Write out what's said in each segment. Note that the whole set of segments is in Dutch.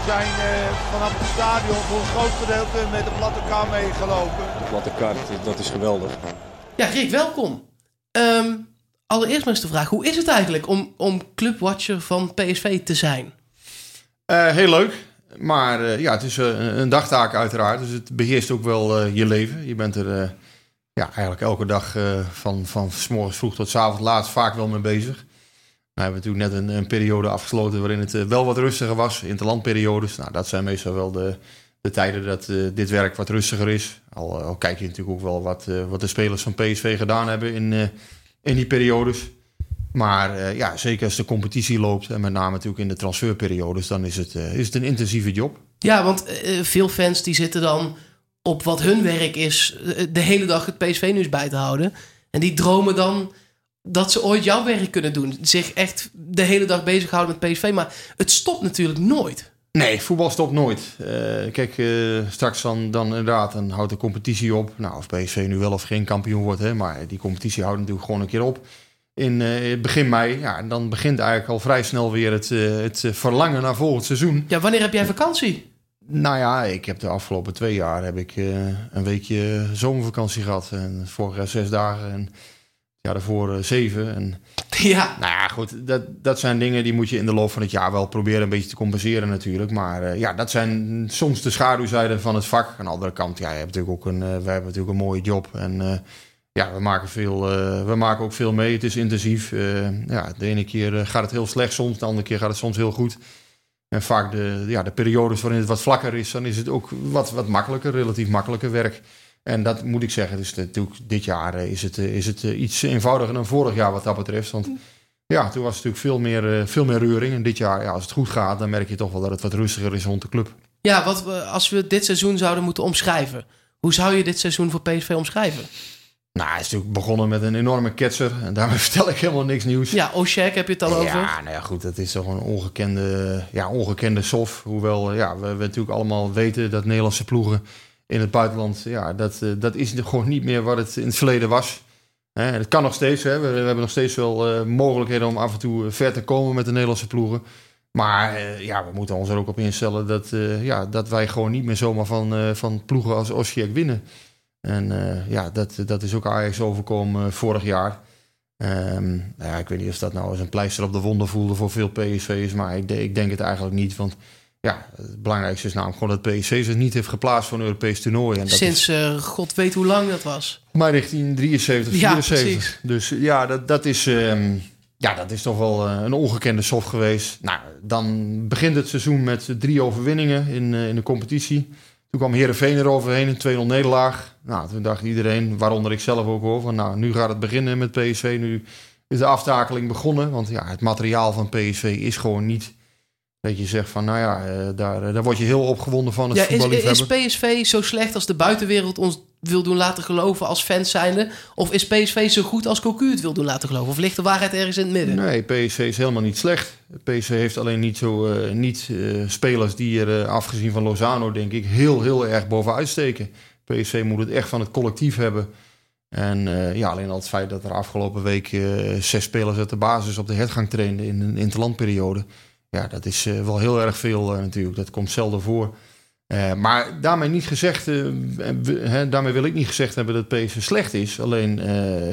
We zijn uh, vanaf het stadion voor een groot gedeelte met de platte kar meegelopen. De platte kar, dat is geweldig. Ja, Rick, welkom. Um, allereerst maar eens de vraag, hoe is het eigenlijk om, om clubwatcher van PSV te zijn? Uh, heel leuk. Maar uh, ja, het is een, een dagtaak uiteraard. Dus het beheerst ook wel je leven. Je bent er ja, eigenlijk elke dag van, van s morgens vroeg tot s avonds laat vaak wel mee bezig. We hebben natuurlijk net een, een periode afgesloten waarin het wel wat rustiger was. Interlandperiodes. Nou, dat zijn meestal wel de, de tijden dat uh, dit werk wat rustiger is. Al, al, kijk je natuurlijk ook wel wat, wat de spelers van PSV gedaan hebben in, in die periodes. Maar ja, zeker als de competitie loopt en met name natuurlijk in de transferperiodes, dan is het, is het een intensieve job. Ja, want veel fans die zitten dan op wat hun werk is, de hele dag het PSV-nieuws bij te houden. En die dromen dan dat ze ooit jouw werk kunnen doen. Zich echt de hele dag bezighouden met PSV. Maar het stopt natuurlijk nooit. Nee, voetbal stopt nooit. Uh, kijk, uh, straks dan, dan inderdaad, dan houdt de competitie op. Nou, of PSV nu wel of geen kampioen wordt, hè, maar die competitie houdt natuurlijk gewoon een keer op. In uh, begin mei, ja, en dan begint eigenlijk al vrij snel weer het, het verlangen naar volgend seizoen. Ja, wanneer heb jij vakantie? Nou ja, ik heb de afgelopen twee jaar heb ik een weekje zomervakantie gehad. En vorig jaar zes dagen. En ja, daarvoor uh, zeven. En, ja. Nou ja, goed, dat, dat zijn dingen die moet je in de loop van het jaar wel proberen een beetje te compenseren natuurlijk. Maar uh, ja, dat zijn soms de schaduwzijden van het vak. Aan de andere kant, ja, je hebt natuurlijk ook een, uh, wij hebben natuurlijk een mooie job. En ja, we maken, veel, we maken ook veel mee. Het is intensief. ja, de ene keer gaat het heel slecht soms, de andere keer gaat het soms heel goed. En vaak de, ja, de periodes waarin het wat vlakker is, dan is het ook wat, wat makkelijker, relatief makkelijker werk. En dat moet ik zeggen, dus natuurlijk dit jaar eh, is het, eh, is het eh, iets eenvoudiger dan vorig jaar wat dat betreft. Want ja, toen was het natuurlijk veel meer, veel meer reuring. En dit jaar, ja, als het goed gaat, dan merk je toch wel dat het wat rustiger is rond de club. Ja, wat we, als we dit seizoen zouden moeten omschrijven. Hoe zou je dit seizoen voor PSV omschrijven? Nou, het is natuurlijk begonnen met een enorme ketser. En daarmee vertel ik helemaal niks nieuws. Ja, Oshek heb je het al over? Ja, nou ja, goed. Dat is toch een ongekende, ja, ongekende sof. Hoewel ja, we, we natuurlijk allemaal weten dat Nederlandse ploegen in het buitenland, ja, dat, uh, dat is gewoon niet meer wat het in het verleden was. Het kan nog steeds, hè. We, we hebben nog steeds wel uh, mogelijkheden om af en toe ver te komen met de Nederlandse ploegen. Maar ja, we moeten ons er ook op instellen dat, ja, dat wij gewoon niet meer zomaar van, van ploegen als Osijek winnen. En ja, dat, dat is ook Ajax overkomen vorig jaar. Um, nou ja, ik weet niet of dat nou eens een pleister op de wonden voelde voor veel PSV's, maar ik, ik denk het eigenlijk niet. Want ja, het belangrijkste is namelijk gewoon dat PSC zich niet heeft geplaatst voor een Europees toernooi. En dat Sinds uh, god weet hoe lang dat was. Maar 1973, 74. Ja, dus ja, dat, dat, is, um, ja, dat is toch wel uh, een ongekende soft geweest. Nou, dan begint het seizoen met drie overwinningen in, uh, in de competitie. Toen kwam Herenveen eroverheen, een 2-0 nederlaag. Nou, toen dacht iedereen, waaronder ik zelf ook over, nou, nu gaat het beginnen met PSV. Nu is de aftakeling begonnen, want ja, het materiaal van PSV is gewoon niet dat je zegt van, nou ja, eh, daar, eh, daar word je heel opgewonden van het ja, is, is PSV zo slecht als de buitenwereld ons wil doen laten geloven als fans zijnde? Of is PSV zo goed als Cocu het wil doen laten geloven? Of ligt de waarheid ergens in het midden? Nee, PSV is helemaal niet slecht. PSV heeft alleen niet, zo, uh, niet uh, spelers die er, uh, afgezien van Lozano, denk ik, heel, heel erg bovenuit steken. PSV moet het echt van het collectief hebben. En ja, alleen al het feit dat er afgelopen week zes spelers uit de basis op de hertgang trainden in een interlandperiode ja, dat is uh, wel heel erg veel uh, natuurlijk. Dat komt zelden voor. Uh, maar daarmee niet gezegd, hè, daarmee wil ik niet gezegd hebben dat PSV slecht is. Alleen,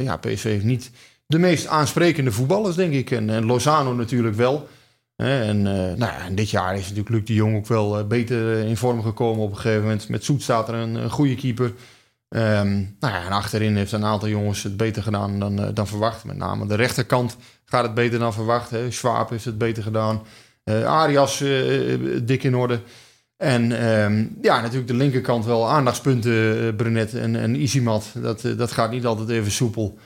ja, PSV heeft niet de meest aansprekende voetballers, denk ik. En, Lozano natuurlijk wel. en, nou ja, en dit jaar is natuurlijk Luc de Jong ook wel beter in vorm gekomen op een gegeven moment. Met Soet staat er een, goede keeper. Um, nou ja, en achterin heeft een aantal jongens het beter gedaan dan, dan verwacht. Met name de rechterkant gaat het beter dan verwacht. Hè. Schwab heeft het beter gedaan. Uh, Arias uh, dik in orde. En uh, ja, natuurlijk de linkerkant wel aandachtspunten, Brunet en, en Isimat. Dat, dat gaat niet altijd even soepel.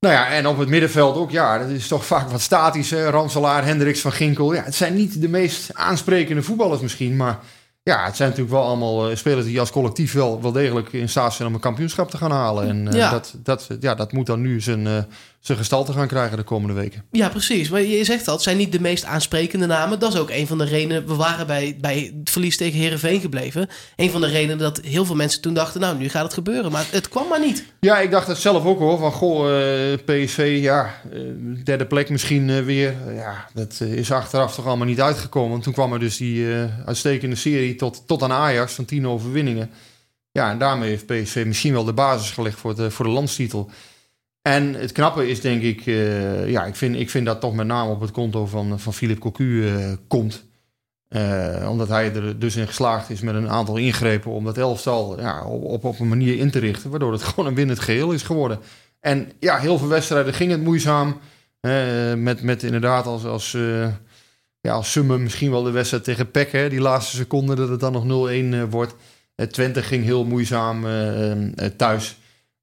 Nou ja, en op het middenveld ook, ja, dat is toch vaak wat statisch. Hè? Ranselaar, Hendricks van Ginkel. Ja, het zijn niet de meest aansprekende voetballers misschien, maar ja, het zijn natuurlijk wel allemaal spelers die als collectief wel, wel degelijk in staat zijn om een kampioenschap te gaan halen. En ja. dat, dat, ja, dat moet dan nu zijn, zijn gestalte gaan krijgen de komende weken. Ja, precies. Maar je zegt dat, het zijn niet de meest aansprekende namen. Dat is ook een van de redenen. We waren bij, bij het verlies tegen Herenveen gebleven. Een van de redenen dat heel veel mensen toen dachten: Nou, nu gaat het gebeuren. Maar het kwam maar niet. Ja, ik dacht het zelf ook hoor. Van goh, uh, PSV, ja, uh, derde plek misschien uh, weer. ja, dat is achteraf toch allemaal niet uitgekomen. Toen kwam er dus die uitstekende serie tot, tot aan Ajax van tien overwinningen. Ja, en daarmee heeft PSV misschien wel de basis gelegd voor de, voor de landstitel. En het knappe is denk ik, uh, ja, ik vind, ik vind dat toch met name op het konto van, van Philip Cocu uh, komt. Uh, omdat hij er dus in geslaagd is met een aantal ingrepen om dat elftal ja, op, op een manier in te richten. Waardoor het gewoon een winnend geheel is geworden. En ja, heel veel wedstrijden ging het moeizaam. met, met inderdaad als, als, ja, als summum misschien wel de wedstrijd tegen Peck. Hè, die laatste seconde dat het dan nog 0-1 wordt. Twente ging heel moeizaam thuis.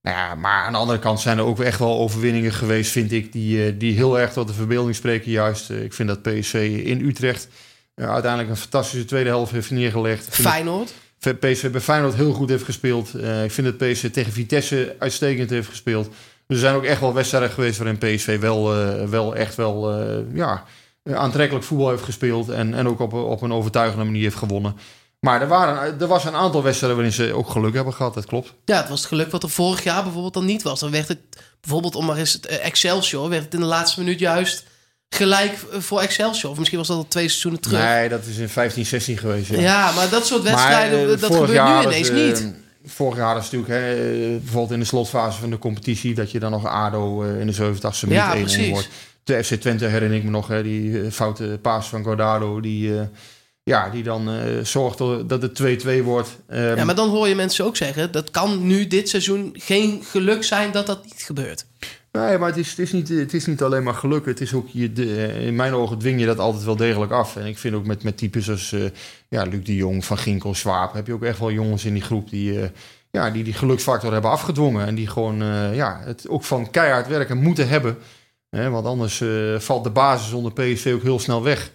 Nou ja, maar aan de andere kant zijn er ook echt wel overwinningen geweest, vind ik, die, eh, die heel erg tot de verbeelding spreken. Juist, eh, ik vind dat PSV in Utrecht uiteindelijk een fantastische tweede helft heeft neergelegd. Feyenoord? PSV bij Feyenoord heel goed heeft gespeeld. Uh, ik vind dat PSV tegen Vitesse uitstekend heeft gespeeld. Er zijn ook echt wel wedstrijden geweest waarin PSV wel, uh, wel echt wel ja, aantrekkelijk voetbal heeft gespeeld. En, en ook op, op een overtuigende manier heeft gewonnen. Maar er, waren, er was een aantal wedstrijden waarin ze ook geluk hebben gehad, dat klopt. Ja, het was het geluk wat er vorig jaar bijvoorbeeld dan niet was. Dan werd het bijvoorbeeld, om maar eens het eh, Excelsior, werd het in de laatste minuut juist gelijk voor Excelsior. Of misschien was dat al twee seizoenen terug. Nee, dat is in 15, 16 geweest. Ja, ja maar dat soort wedstrijden, maar, uh, dat gebeurt nu ineens niet. Vorig jaar is natuurlijk, hè, bijvoorbeeld in de slotfase van de competitie, dat je dan nog ADO in de 70ste minuut ja, 1-1 wordt. De FC Twente herinner ik me nog, hè, die foute paas van Gordado, die ja, die dan uh, zorgt dat het 2-2 wordt. Um, ja, maar dan hoor je mensen ook zeggen... dat kan nu dit seizoen geen geluk zijn dat dat niet gebeurt. Nee, maar het is, het is, niet, het is niet alleen maar geluk. Het is ook je, de, in mijn ogen dwing je dat altijd wel degelijk af. En ik vind ook met, met types als uh, ja, Luc de Jong, Van Ginkel, Swaap... heb je ook echt wel jongens in die groep die... Uh, ja, die die geluksfactor hebben afgedwongen. En die gewoon ja, het ook van keihard werken moeten hebben. Hè, want anders valt de basis onder PSV ook heel snel weg.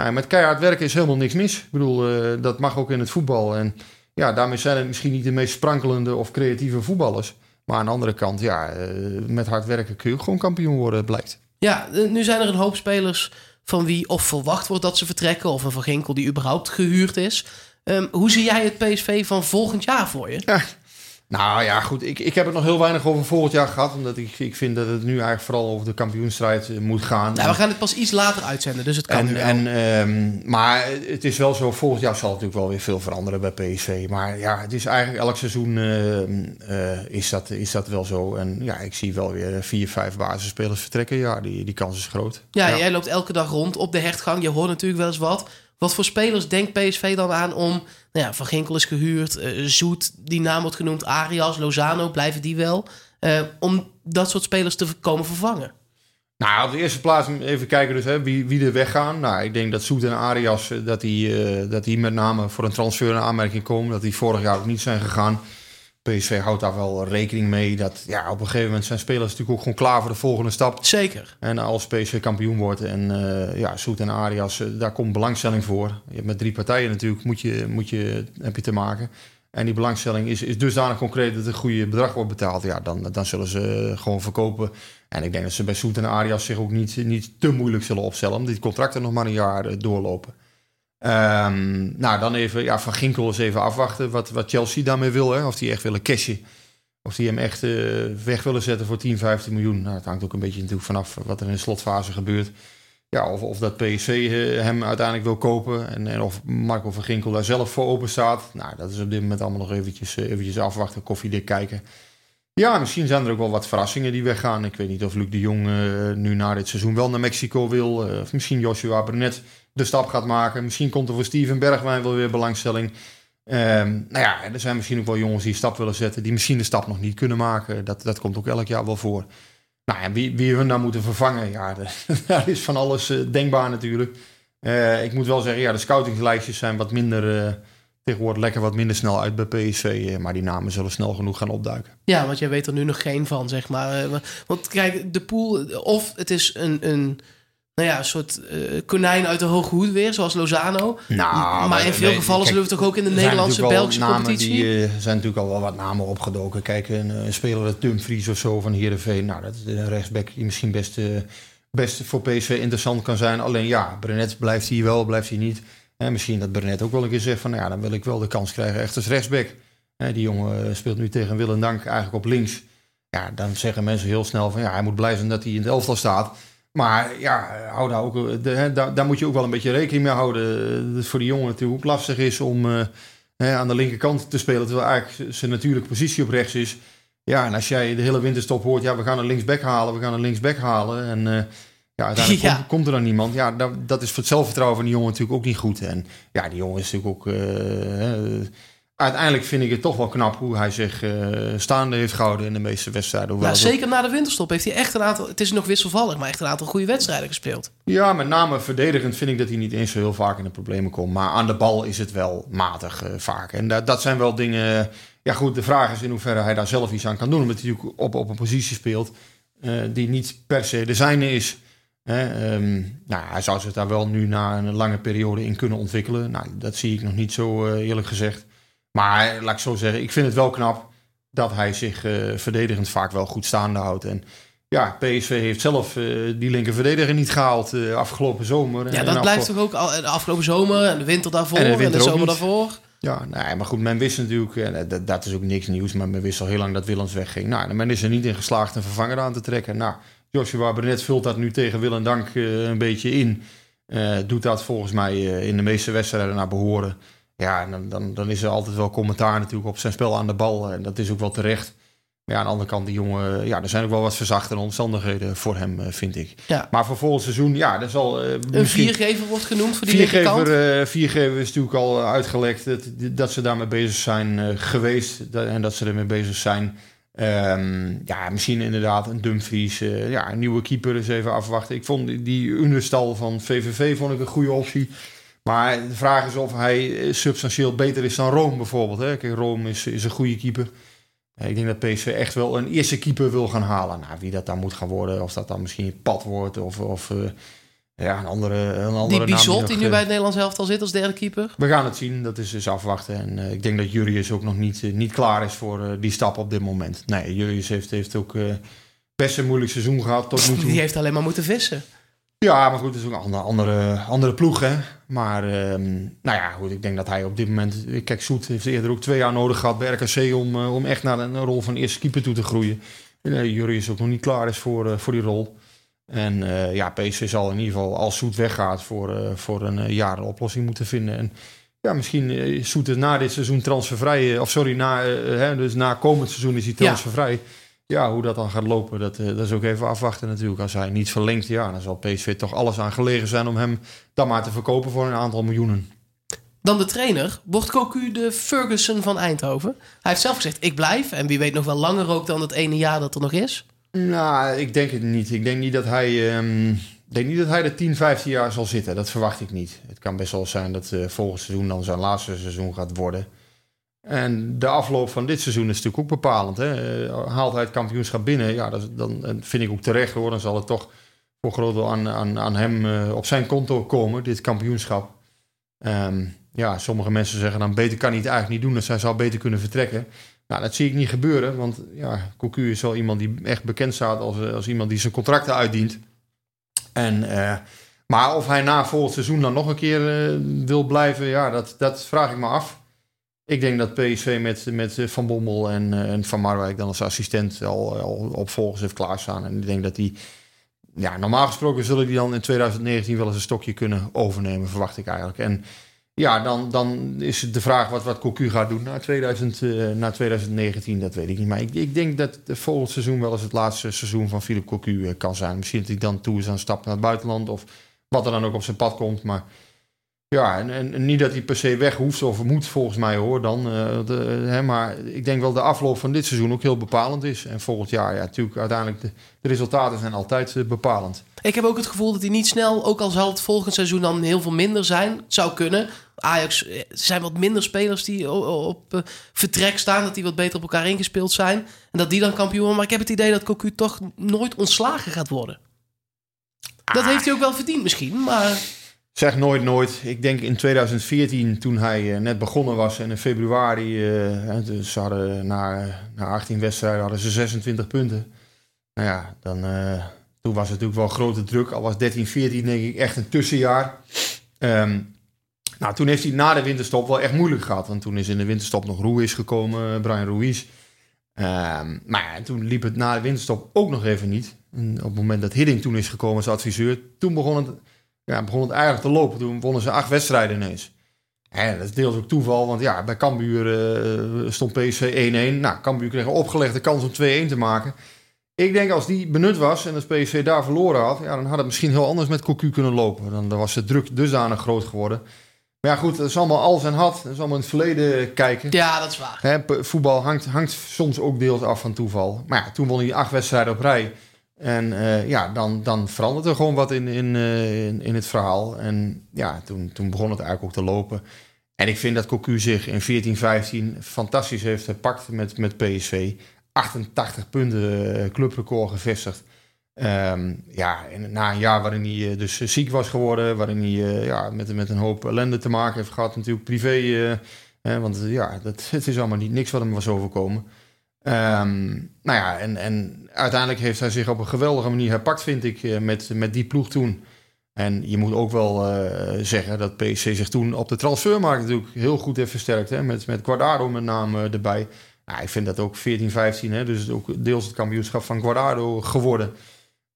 Ja, met keihard werken is helemaal niks mis. Ik bedoel, uh, dat mag ook in het voetbal. En ja, daarmee zijn het misschien niet de meest sprankelende of creatieve voetballers. Maar aan de andere kant, ja, uh, met hard werken kun je ook gewoon kampioen worden, blijkt. Ja, nu zijn er een hoop spelers van wie of verwacht wordt dat ze vertrekken... of een Van Ginkel die überhaupt gehuurd is. Um, hoe zie jij het PSV van volgend jaar voor je? Ja, nou ja, goed. Ik, ik heb het nog heel weinig over volgend jaar gehad. Omdat ik, ik vind dat het nu eigenlijk vooral over de kampioenstrijd eh, moet gaan. Nou, we gaan het pas iets later uitzenden, dus het kan en, en, um, Maar het is wel zo, volgend jaar zal natuurlijk wel weer veel veranderen bij PSV. Maar ja, het is eigenlijk elk seizoen uh, uh, is, dat, is dat wel zo. En ja, ik zie wel weer vier, vijf basisspelers vertrekken. Ja, die, die kans is groot. Ja, ja, jij loopt elke dag rond op de hertgang. Je hoort natuurlijk wel eens wat. Wat voor spelers denkt PSV dan aan om... Ja, Van Ginkel is gehuurd, uh, Zoet, die naam wordt genoemd, Arias, Lozano, blijven die wel? Uh, om dat soort spelers te komen vervangen. Nou, op de eerste plaats even kijken dus, hè, wie, wie er weggaan. Nou, ik denk dat Zoet en Arias, eh, dat die, dat die met name voor een transfer in aanmerking komen. Dat die vorig jaar ook niet zijn gegaan. PSV houdt daar wel rekening mee. Dat ja, op een gegeven moment zijn spelers natuurlijk ook gewoon klaar voor de volgende stap. Zeker. En als PSV kampioen wordt en uh, ja, Soet en Arias, uh, daar komt belangstelling voor. Je hebt met drie partijen natuurlijk moet je, moet je, heb je te maken. En die belangstelling is, is dusdanig concreet dat een goede bedrag wordt betaald. Ja, dan, dan zullen ze gewoon verkopen. En ik denk dat ze bij Soet en Arias zich ook niet, niet te moeilijk zullen opstellen. Omdat die contracten nog maar een jaar doorlopen. Um, nou, dan even ja, van Ginkel eens even afwachten wat, wat Chelsea daarmee wil. Hè? Of die echt willen cashen. Of die hem echt uh, weg willen zetten voor 10, 15 miljoen. Nou, het hangt ook een beetje natuurlijk vanaf wat er in de slotfase gebeurt. Ja, of, of dat PSV uh, hem uiteindelijk wil kopen. En, en of Marco van Ginkel daar zelf voor open staat. Nou, dat is op dit moment allemaal nog eventjes, uh, eventjes afwachten, koffiedik kijken. Ja, misschien zijn er ook wel wat verrassingen die weggaan. Ik weet niet of Luc de Jong nu na dit seizoen wel naar Mexico wil. of misschien Joshua Brunet de stap gaat maken. Misschien komt er voor Steven Bergwijn wel weer belangstelling. Um, nou ja, er zijn misschien ook wel jongens die een stap willen zetten, die misschien de stap nog niet kunnen maken. Dat, dat komt ook elk jaar wel voor. Nou ja, wie, wie hun nou moeten vervangen, ja, daar is van alles uh, denkbaar natuurlijk. Uh, ik moet wel zeggen, ja, de scoutingslijstjes zijn wat minder, uh, tegenwoordig lekker wat minder snel uit bij PSV. maar die namen zullen snel genoeg gaan opduiken. Ja, want jij weet er nu nog geen van, zeg maar. want kijk, de pool, of het is een, een nou ja, een soort eh, konijn uit de hoge hoed weer, zoals Lozano. Nou, maar in veel nee, gevallen kijk, zullen we toch ook in de er Nederlandse, Belgische competitie. Die, eh, zijn natuurlijk al wel wat namen opgedoken. Kijk, een, een speler als Dumfries of zo van Heerenveen. Nou, dat is een rechtsback die misschien best, eh, best voor PSV interessant kan zijn. Alleen ja, Brenet blijft hier wel, blijft hij niet. En misschien dat Brenet ook wel een keer zegt van... Nou ja, dan wil ik wel de kans krijgen echt als rechtsback. Hè, die jongen eh, speelt nu tegen Willem Dank eigenlijk op links. Ja, dan zeggen mensen heel snel van... Ja, hij moet blij zijn dat hij in het elftal staat. Maar ja, hou daar, ook, eh, de, hè, daar, daar moet je ook wel een beetje rekening mee houden. Eh, Dat het voor die jongen natuurlijk ook lastig is om eh, hè, aan de linkerkant te spelen. Terwijl eigenlijk zijn natuurlijke positie op rechts is. Ja, en als jij de hele winterstop hoort... Ja, we gaan een linksback halen, we gaan een linksback halen. En eh, ja, uiteindelijk Ja. Komt, komt er dan niemand. Ja, dat, dat is voor het zelfvertrouwen van die jongen natuurlijk ook niet goed. En ja, die jongen is natuurlijk ook... uiteindelijk vind ik het toch wel knap hoe hij zich eh, staande heeft gehouden in de meeste wedstrijden. Ja, zeker na de winterstop heeft hij echt een aantal... Het is nog wisselvallig, maar echt een aantal goede wedstrijden gespeeld. Ja, met name verdedigend vind ik dat hij niet eens zo heel vaak in de problemen komt. Maar aan de bal is het wel matig eh, vaak. En dat, dat zijn wel dingen... Ja goed, de vraag is in hoeverre hij daar zelf iets aan kan doen. Omdat hij natuurlijk op, op een positie speelt eh, die niet per se de zijne is. Hè, ehm, nou, hij zou zich daar wel nu na een lange periode in kunnen ontwikkelen. Nou, dat zie ik nog niet zo eerlijk gezegd. Maar laat ik zo zeggen, ik vind het wel knap dat hij zich eh, verdedigend vaak wel goed staande houdt. En ja, PSV heeft zelf eh, die linker verdediger niet gehaald eh, afgelopen zomer. Ja, dat blijft toch ook al, de afgelopen zomer en de winter daarvoor En de zomer niet. daarvoor. Ja, nee, maar goed, men wist natuurlijk, en dat, dat is ook niks nieuws, maar men wist al heel lang dat Willems wegging. Nou, en men is er niet in geslaagd een vervanger aan te trekken. Nou, Joshua Brenet vult dat nu tegen Willem Dank een beetje in. Doet dat volgens mij in de meeste wedstrijden naar behoren. Ja, en dan, dan, dan is er altijd wel commentaar natuurlijk op zijn spel aan de bal. En dat is ook wel terecht. Maar ja, aan de andere kant, die jongen, ja, er zijn ook wel wat verzachtende omstandigheden voor hem, eh, vind ik. Ja. Maar voor volgend seizoen, ja, dat zal eh, Een viergever wordt genoemd voor die. Viergever, eh, viergever is natuurlijk al uitgelekt dat, dat ze daarmee bezig zijn geweest dat- en dat ze ermee bezig zijn. Ehm, ja, misschien inderdaad een Dumfries, ja, een nieuwe keeper eens even afwachten. Ik vond die- die Unestal van VVV vond ik een goede optie. Maar de vraag is of hij eh, substantieel beter is dan Rome bijvoorbeeld. Hè? Kijk, Rome is, is een goede keeper. Ik denk dat PSV echt wel een eerste keeper wil gaan halen. Nou, wie dat dan moet gaan worden, of dat dan misschien Pad wordt of, of eh, ja, een andere, een andere Die naam Bizot die nu eh, bij het Nederlands elftal zit als derde keeper. we gaan het zien, dat is dus afwachten. En ik denk dat Jurius ook nog niet, niet klaar is voor die stap op dit moment. Nee, Jurius heeft, heeft ook best een moeilijk seizoen gehad tot nu toe. Die heeft alleen maar moeten vissen. Ja, maar goed, het is ook een andere, andere, andere ploeg, hè. Maar, ehm, nou ja, goed, ik denk dat hij op dit moment... Kijk, Soet heeft eerder ook twee jaar nodig gehad bij RKC... om, eh, om echt naar een rol van eerste keeper toe te groeien. En, eh, Jurius ook nog niet klaar is voor, eh, voor die rol. En eh, ja, PSV zal in ieder geval, als Soet weggaat... voor, voor een jaar een oplossing moeten vinden. En ja, misschien eh, Soet is na dit seizoen transfervrij... of sorry, na, hè, dus na komend seizoen is hij transfervrij... Ja, hoe dat dan gaat lopen, dat, eh, dat is ook even afwachten natuurlijk. Als hij niet verlengt, ja, dan zal PSV toch alles aan gelegen zijn om hem dan maar te verkopen voor een aantal miljoenen. Dan de trainer. Wordt Cocu de Ferguson van Eindhoven? Hij heeft zelf gezegd, ik blijf. En wie weet nog wel langer ook dan het ene jaar dat er nog is. Nou, ik denk het niet. Ik denk niet dat hij, ehm, denk niet dat hij er 10, 15 jaar zal zitten. Dat verwacht ik niet. Het kan best wel zijn dat eh volgend seizoen dan zijn laatste seizoen gaat worden. En de afloop van dit seizoen is natuurlijk ook bepalend. Hè? Eh, Haalt hij het kampioenschap binnen, ja, dat, dan en vind ik ook terecht hoor. Dan zal het toch voor groot deel aan, aan, aan hem eh, op zijn konto komen, dit kampioenschap. Ehm, ja, sommige mensen zeggen dan beter kan hij het eigenlijk niet doen. Dus hij zou beter kunnen vertrekken. Nou, dat zie ik niet gebeuren. Want ja, is wel iemand die echt bekend staat als, eh, als iemand die zijn contracten uitdient. En, eh, maar of hij na volgend seizoen dan nog een keer eh, wil blijven, ja, dat, dat vraag ik me af. Ik denk dat PSV met, met Van Bommel en, eh, en Van Marwijk dan als assistent al, al opvolgers heeft klaarstaan. En ik denk dat die, ja, normaal gesproken zullen die dan in 2019 wel eens een stokje kunnen overnemen, verwacht ik eigenlijk. En ja, dan, dan is het de vraag wat, wat Cocu gaat doen na, 2000, eh, na 2019, dat weet ik niet. Maar ik, ik denk dat het volgend seizoen wel eens het laatste seizoen van Philip Cocu eh, kan zijn. Misschien dat hij dan toe is aan een stap naar het buitenland of wat er dan ook op zijn pad komt. Maar ja, en, en, niet dat hij per se weg hoeft of moet volgens mij hoor dan. eh, de, hè, maar ik denk wel de afloop van dit seizoen ook heel bepalend is. En volgend jaar, ja, natuurlijk uiteindelijk de, de resultaten zijn altijd eh, bepalend. Ik heb ook het gevoel dat hij niet snel, ook al zal het volgend seizoen dan heel veel minder zijn, zou kunnen. Ajax eh, zijn wat minder spelers die op vertrek staan, dat die wat beter op elkaar ingespeeld zijn. En dat die dan kampioen worden. Maar ik heb het idee dat Cocu toch nooit ontslagen gaat worden. Dat heeft hij ook wel verdiend misschien, maar... Zeg nooit nooit. Ik denk in 2014, toen hij eh, net begonnen was en in februari, uh, hadden na, na 18 wedstrijden hadden ze 26 punten. Nou ja, dan, toen was het natuurlijk wel grote druk. Al was 13, 14 denk ik echt een tussenjaar. Um, nou, toen heeft hij na de winterstop wel echt moeilijk gehad. Want toen is in de winterstop nog Ruiz gekomen, Brian Ruiz. Um, maar ja, toen liep het na de winterstop ook nog even niet. En op het moment dat Hidding toen is gekomen als adviseur, toen begon het ja, begon het eigenlijk te lopen. Toen wonnen ze acht wedstrijden ineens. En dat is deels ook toeval, want ja, bij Cambuur uh, stond PSV 1-1. Nou, Cambuur kreeg een opgelegde kans om 2-1 te maken. Ik denk als die benut was en als PSV daar verloren had, ja, dan had het misschien heel anders met Cocu kunnen lopen. Dan, dan was de druk dusdanig groot geworden. Maar ja, goed, dat is allemaal als en had. Dat is allemaal in het verleden kijken. Ja, dat is waar. Voetbal hangt, hangt soms ook deels af van toeval. Maar ja, toen won hij acht wedstrijden op rij. En uh, ja, dan, dan verandert er gewoon wat in, in, uh, in, in, het verhaal. En ja, toen, toen begon het eigenlijk ook te lopen. En ik vind dat Cocu zich in 14, 15 fantastisch heeft gepakt met, met PSV. 88 punten uh, clubrecord gevestigd. Um, ja, en na een jaar waarin hij dus ziek was geworden, waarin hij ja, met, met een hoop ellende te maken heeft gehad, natuurlijk privé. want ja, dat, het is allemaal niet niks wat hem was overkomen. Um, nou ja, en, en uiteindelijk heeft hij zich op een geweldige manier herpakt, vind ik, met, met die ploeg toen. En je moet ook wel uh, zeggen dat PSC zich toen op de transfermarkt natuurlijk heel goed heeft versterkt. Hè? Met, met Guardado met name erbij. Nou, ik vind dat ook 14, 15, hè? dus ook deels het kampioenschap van Guardado geworden.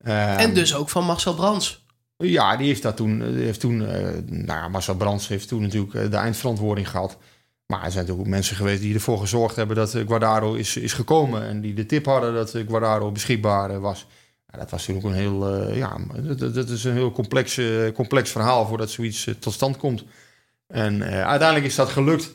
Um, en dus ook van Marcel Brands. Ja, die heeft dat toen. Heeft toen uh, nou Marcel Brands heeft toen natuurlijk de eindverantwoording gehad. Maar er zijn natuurlijk ook mensen geweest die ervoor gezorgd hebben dat Guardado is, is gekomen. En die de tip hadden dat Guardado beschikbaar was. Ja, dat was natuurlijk een heel, ja, dat, dat, is een heel complex, complex verhaal voordat zoiets tot stand komt. En uiteindelijk is dat gelukt.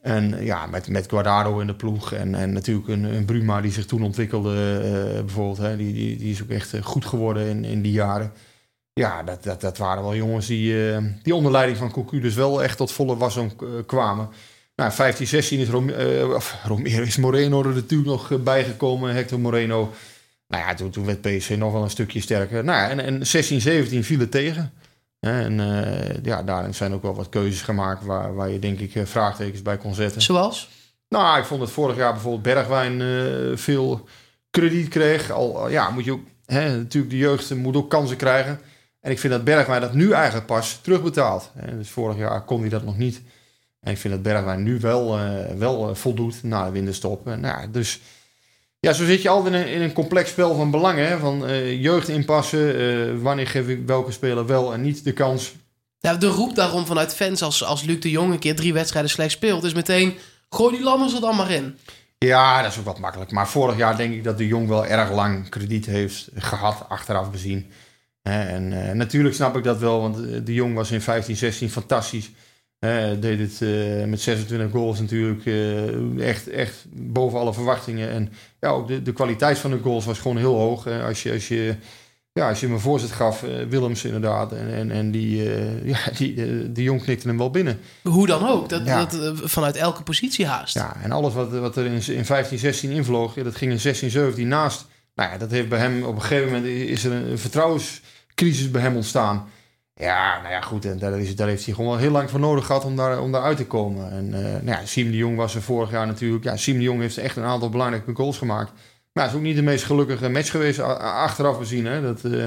En ja, met, met Guardado in de ploeg en, en natuurlijk een, een Bruma die zich toen ontwikkelde, bijvoorbeeld. Hè, die, die, is ook echt goed geworden in, in die jaren. Ja, dat, dat, dat waren wel jongens die, die onder leiding van Cocu dus wel echt tot volle wasdom kwamen. Nou, 15, 16 is Rom, uh, Romero, is Moreno er natuurlijk nog bijgekomen. Hector Moreno. Nou ja, toen, toen werd PSV nog wel een stukje sterker. Nou en, en 16, 17 viel het tegen. En uh, ja, daarin zijn ook wel wat keuzes gemaakt waar, waar je denk ik vraagtekens bij kon zetten. Zoals? Nou, ik vond het vorig jaar bijvoorbeeld Bergwijn uh, veel krediet kreeg. Al ja, moet je ook, hè, natuurlijk de jeugd moet ook kansen krijgen. En ik vind dat Bergwijn dat nu eigenlijk pas terugbetaalt. Hè. Dus vorig jaar kon hij dat nog niet. En ik vind dat Bergwijn nu wel, uh, wel uh, voldoet na de winterstop. Uh, nou, dus ja, zo zit je altijd in een, in een complex spel van belangen. Hè? Van jeugd inpassen, wanneer geef ik welke speler wel en niet de kans. Ja, de roep daarom vanuit fans als, als Luc de Jong een keer drie wedstrijden slecht speelt... is meteen, gooi die Lammers er dan maar in. Ja, dat is ook wat makkelijk. Maar vorig jaar denk ik dat de Jong wel erg lang krediet heeft gehad, achteraf bezien. En natuurlijk snap ik dat wel, want de Jong was in 15, 16 fantastisch... Uh, deed het uh, met 26 goals natuurlijk uh, echt, echt boven alle verwachtingen. En ja, ook de, de kwaliteit van de goals was gewoon heel hoog. als, je, als, je, ja, als je me voorzet gaf, Willems inderdaad. En, en, en die, ja, die, die jong knikte hem wel binnen. Hoe dan ook, dat, ja. dat vanuit elke positie haast. Ja, en alles wat, wat er in, in 15, 16 invloog, dat ging in 16, 17 naast. Nou ja, dat heeft bij hem op een gegeven moment is er een vertrouwenscrisis bij hem ontstaan. Ja, nou ja, goed. En daar, is, daar heeft hij gewoon heel lang voor nodig gehad om daar, om daar uit te komen. En uh, nou ja, Siem de Jong was er vorig jaar natuurlijk. Ja, Siem de Jong heeft echt een aantal belangrijke goals gemaakt. Maar het is ook niet de meest gelukkige match geweest achteraf gezien. Hè, dat uh,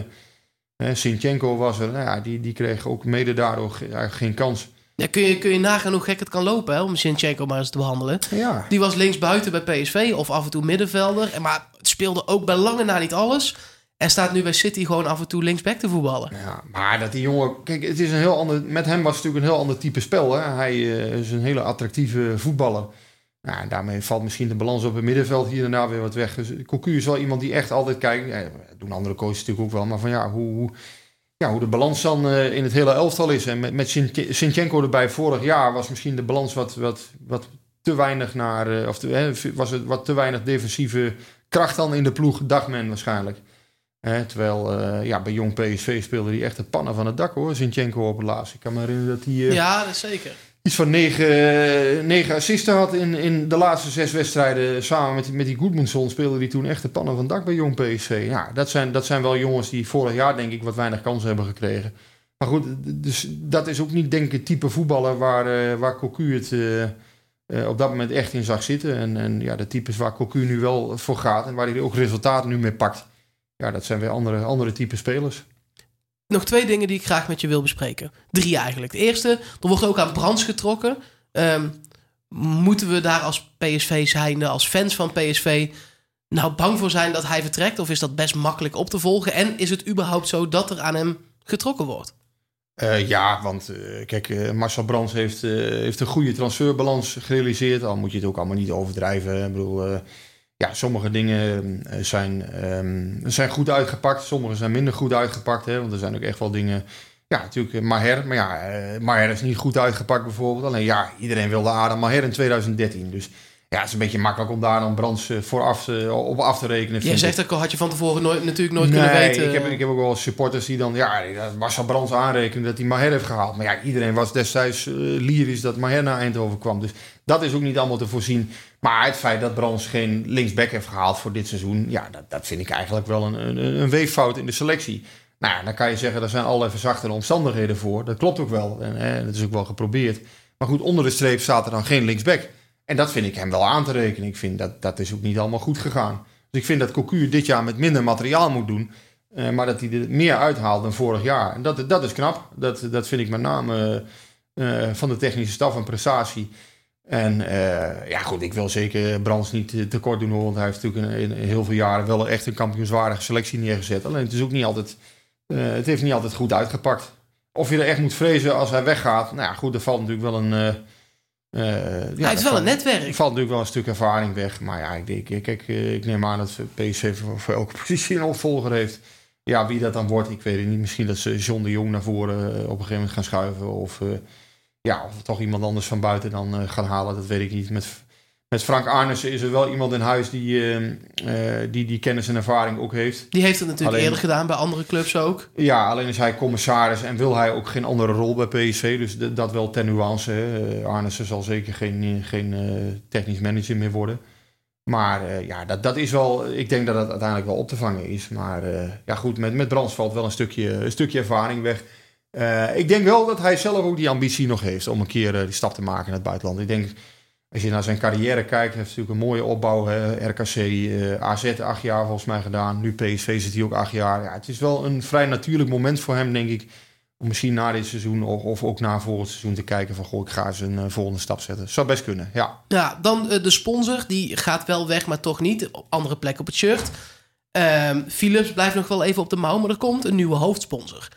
Sinchenko was er. Nou ja, die, die kreeg ook mede daardoor geen kans. Ja, kun, je, kun je nagaan hoe gek het kan lopen hè, om Sinchenko maar eens te behandelen. Ja. Die was links buiten bij PSV of af en toe middenvelder. En maar het speelde ook bij lange na niet alles. En staat nu bij City gewoon af en toe linksback te voetballen. Ja, maar dat die jongen... Kijk, het is een heel ander... Met hem was het natuurlijk een heel ander type spel. Hè? Hij uh, is een hele attractieve voetballer. Nou, daarmee valt misschien de balans op het middenveld hier en daar weer wat weg. Dus is wel iemand die echt altijd kijkt. Ja, doen andere coaches natuurlijk ook wel. Maar van ja, hoe, hoe ja, hoe de balans dan uh, in het hele elftal is. En met, met Sinchenko erbij vorig jaar was misschien de balans wat, wat, wat te weinig naar... Uh, of te, was het wat te weinig defensieve kracht dan in de ploeg, dacht men waarschijnlijk terwijl uh, ja, bij jong PSV speelde hij echt de pannen van het dak hoor. Zinchenko op het laatst. Ik kan me herinneren dat hij... Uh, ja, dat zeker. iets van negen, negen assisten had in, in de laatste zes wedstrijden. Samen met, met die Goedmundsson speelde hij toen echt de pannen van dak bij Jong PSV. Ja, dat zijn, dat zijn wel jongens die vorig jaar denk ik wat weinig kansen hebben gekregen. Maar goed, dus dat is ook niet denk ik het type voetballer waar, uh, waar Cocu het op dat moment echt in zag zitten. En, en ja, de types waar Cocu nu wel voor gaat en waar hij ook resultaten nu mee pakt. Ja, dat zijn weer andere, andere type spelers. Nog twee dingen die ik graag met je wil bespreken. Drie eigenlijk. De eerste, er wordt ook aan Brands getrokken. Um, moeten we daar als PSV zijnde, als fans van PSV, nou bang voor zijn dat hij vertrekt? Of is dat best makkelijk op te volgen? En is het überhaupt zo dat er aan hem getrokken wordt? Uh, ja, want uh, kijk, uh, Marcel Brands heeft, heeft een goede transferbalans gerealiseerd. Al moet je het ook allemaal niet overdrijven. Ik bedoel, ja, sommige dingen zijn, um, zijn goed uitgepakt, sommige zijn minder goed uitgepakt. Hè, want er zijn ook echt wel dingen. Ja, natuurlijk Maher. Maar ja, Maher is niet goed uitgepakt bijvoorbeeld. Alleen ja, iedereen wilde Adam Maher in 2013. Dus ja, het is een beetje makkelijk om daar dan Brands vooraf op af te rekenen. Jij zegt dat had je van tevoren nooit, natuurlijk nooit kunnen weten. Ik heb, ik heb ook wel supporters die dan, ja, Marcel Brands aanrekenen dat hij Maher heeft gehaald. Maar ja, iedereen was destijds uh, lyrisch dat Maher naar Eindhoven kwam. Dus dat is ook niet allemaal te voorzien. Maar het feit dat Brands geen linksback heeft gehaald voor dit seizoen, ja, dat, dat vind ik eigenlijk wel een, een, een weeffout in de selectie. Nou ja, dan kan je zeggen, er zijn allerlei verzachtende omstandigheden voor. Dat klopt ook wel. En hè, dat is ook wel geprobeerd. Maar goed, onder de streep staat er dan geen linksback. En dat vind ik hem wel aan te rekenen. Ik vind dat dat is ook niet allemaal goed gegaan. Dus ik vind dat Cocu dit jaar met minder materiaal moet doen. Uh, maar dat hij er meer uithaalt dan vorig jaar. En dat, dat is knap. Dat, dat vind ik met name uh, van de technische staf een prestatie. En uh, ja, goed, ik wil zeker Brands niet tekort doen. Want hij heeft natuurlijk in, in, heel veel jaren wel echt een kampioenswaardige selectie neergezet. Alleen het is ook niet altijd, het heeft niet altijd goed uitgepakt. Of je er echt moet vrezen als hij weggaat. Nou ja, goed, er valt natuurlijk wel een uh, ja, het is wel een netwerk. Er valt natuurlijk wel een stuk ervaring weg. Maar ja, ik, denk, kijk, ik neem aan dat PSV voor, voor, elke positie een opvolger heeft. Ja, wie dat dan wordt, ik weet het niet. Misschien dat ze John de Jong naar voren op een gegeven moment gaan schuiven. Of, uh, ja, of toch iemand anders van buiten dan uh, gaan halen. Dat weet ik niet. Met, met Frank Arnissen is er wel iemand in huis die, die die kennis en ervaring ook heeft. Die heeft het natuurlijk alleen, eerder gedaan bij andere clubs ook. Ja, alleen is hij commissaris en wil hij ook geen andere rol bij PSV. Dus dat wel ten nuance. Uh, Arnissen zal zeker geen, geen uh, technisch manager meer worden. Maar uh, ja, dat, dat is wel. Ik denk dat het uiteindelijk wel op te vangen is. Maar ja, goed, met, met Brands valt wel een stukje, een stukje ervaring weg. ik denk wel dat hij zelf ook die ambitie nog heeft om een keer die stap te maken in het buitenland. Ik denk als je naar zijn carrière kijkt, heeft hij natuurlijk een mooie opbouw. Hè? RKC, uh, AZ acht jaar volgens mij gedaan. Nu PSV zit hij ook acht jaar. Ja, het is wel een vrij natuurlijk moment voor hem, denk ik. Om misschien na dit seizoen of, of ook na volgend seizoen te kijken van... goh, ik ga eens een uh, volgende stap zetten. Zou best kunnen, ja. Ja, dan uh, de sponsor. Die gaat wel weg, maar toch niet. Op andere plek op het shirt. Um, Philips blijft nog wel even op de mouw, maar er komt een nieuwe hoofdsponsor.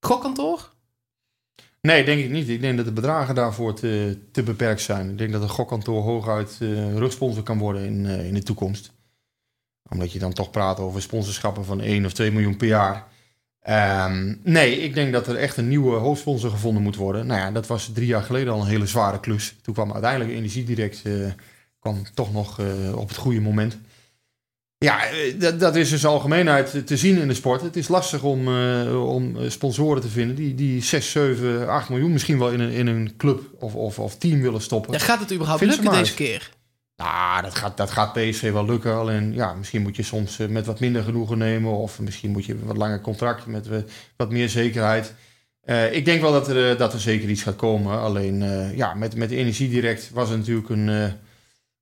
Gokkantoor? Nee, denk ik niet. Ik denk dat de bedragen daarvoor te, te beperkt zijn. Ik denk dat een gokkantoor hooguit uh, rugsponsor kan worden in, uh, in de toekomst. Omdat je dan toch praat over sponsorschappen van 1 of 2 miljoen per jaar. Um, nee, ik denk dat er echt een nieuwe hoofdsponsor gevonden moet worden. Nou ja, dat was drie jaar geleden al een hele zware klus. Toen kwam uiteindelijk Energiedirect uh, kwam toch nog op het goede moment. Ja, eh, dat, dat is dus algemeenheid te zien in de sport. Het is lastig om, uh, om sponsoren te vinden die, die 6, 7, 8 miljoen misschien wel in een, in een club of, of, of team willen stoppen. Ja, gaat het überhaupt Vind lukken deze keer? Nou, dat gaat, dat gaat PSV wel lukken. Alleen ja, misschien moet je soms met wat minder genoegen nemen. Of misschien moet je een wat langer contract met wat meer zekerheid. Uh, ik denk wel dat er, dat er zeker iets gaat komen. Alleen ja, met, met Energiedirect was het natuurlijk een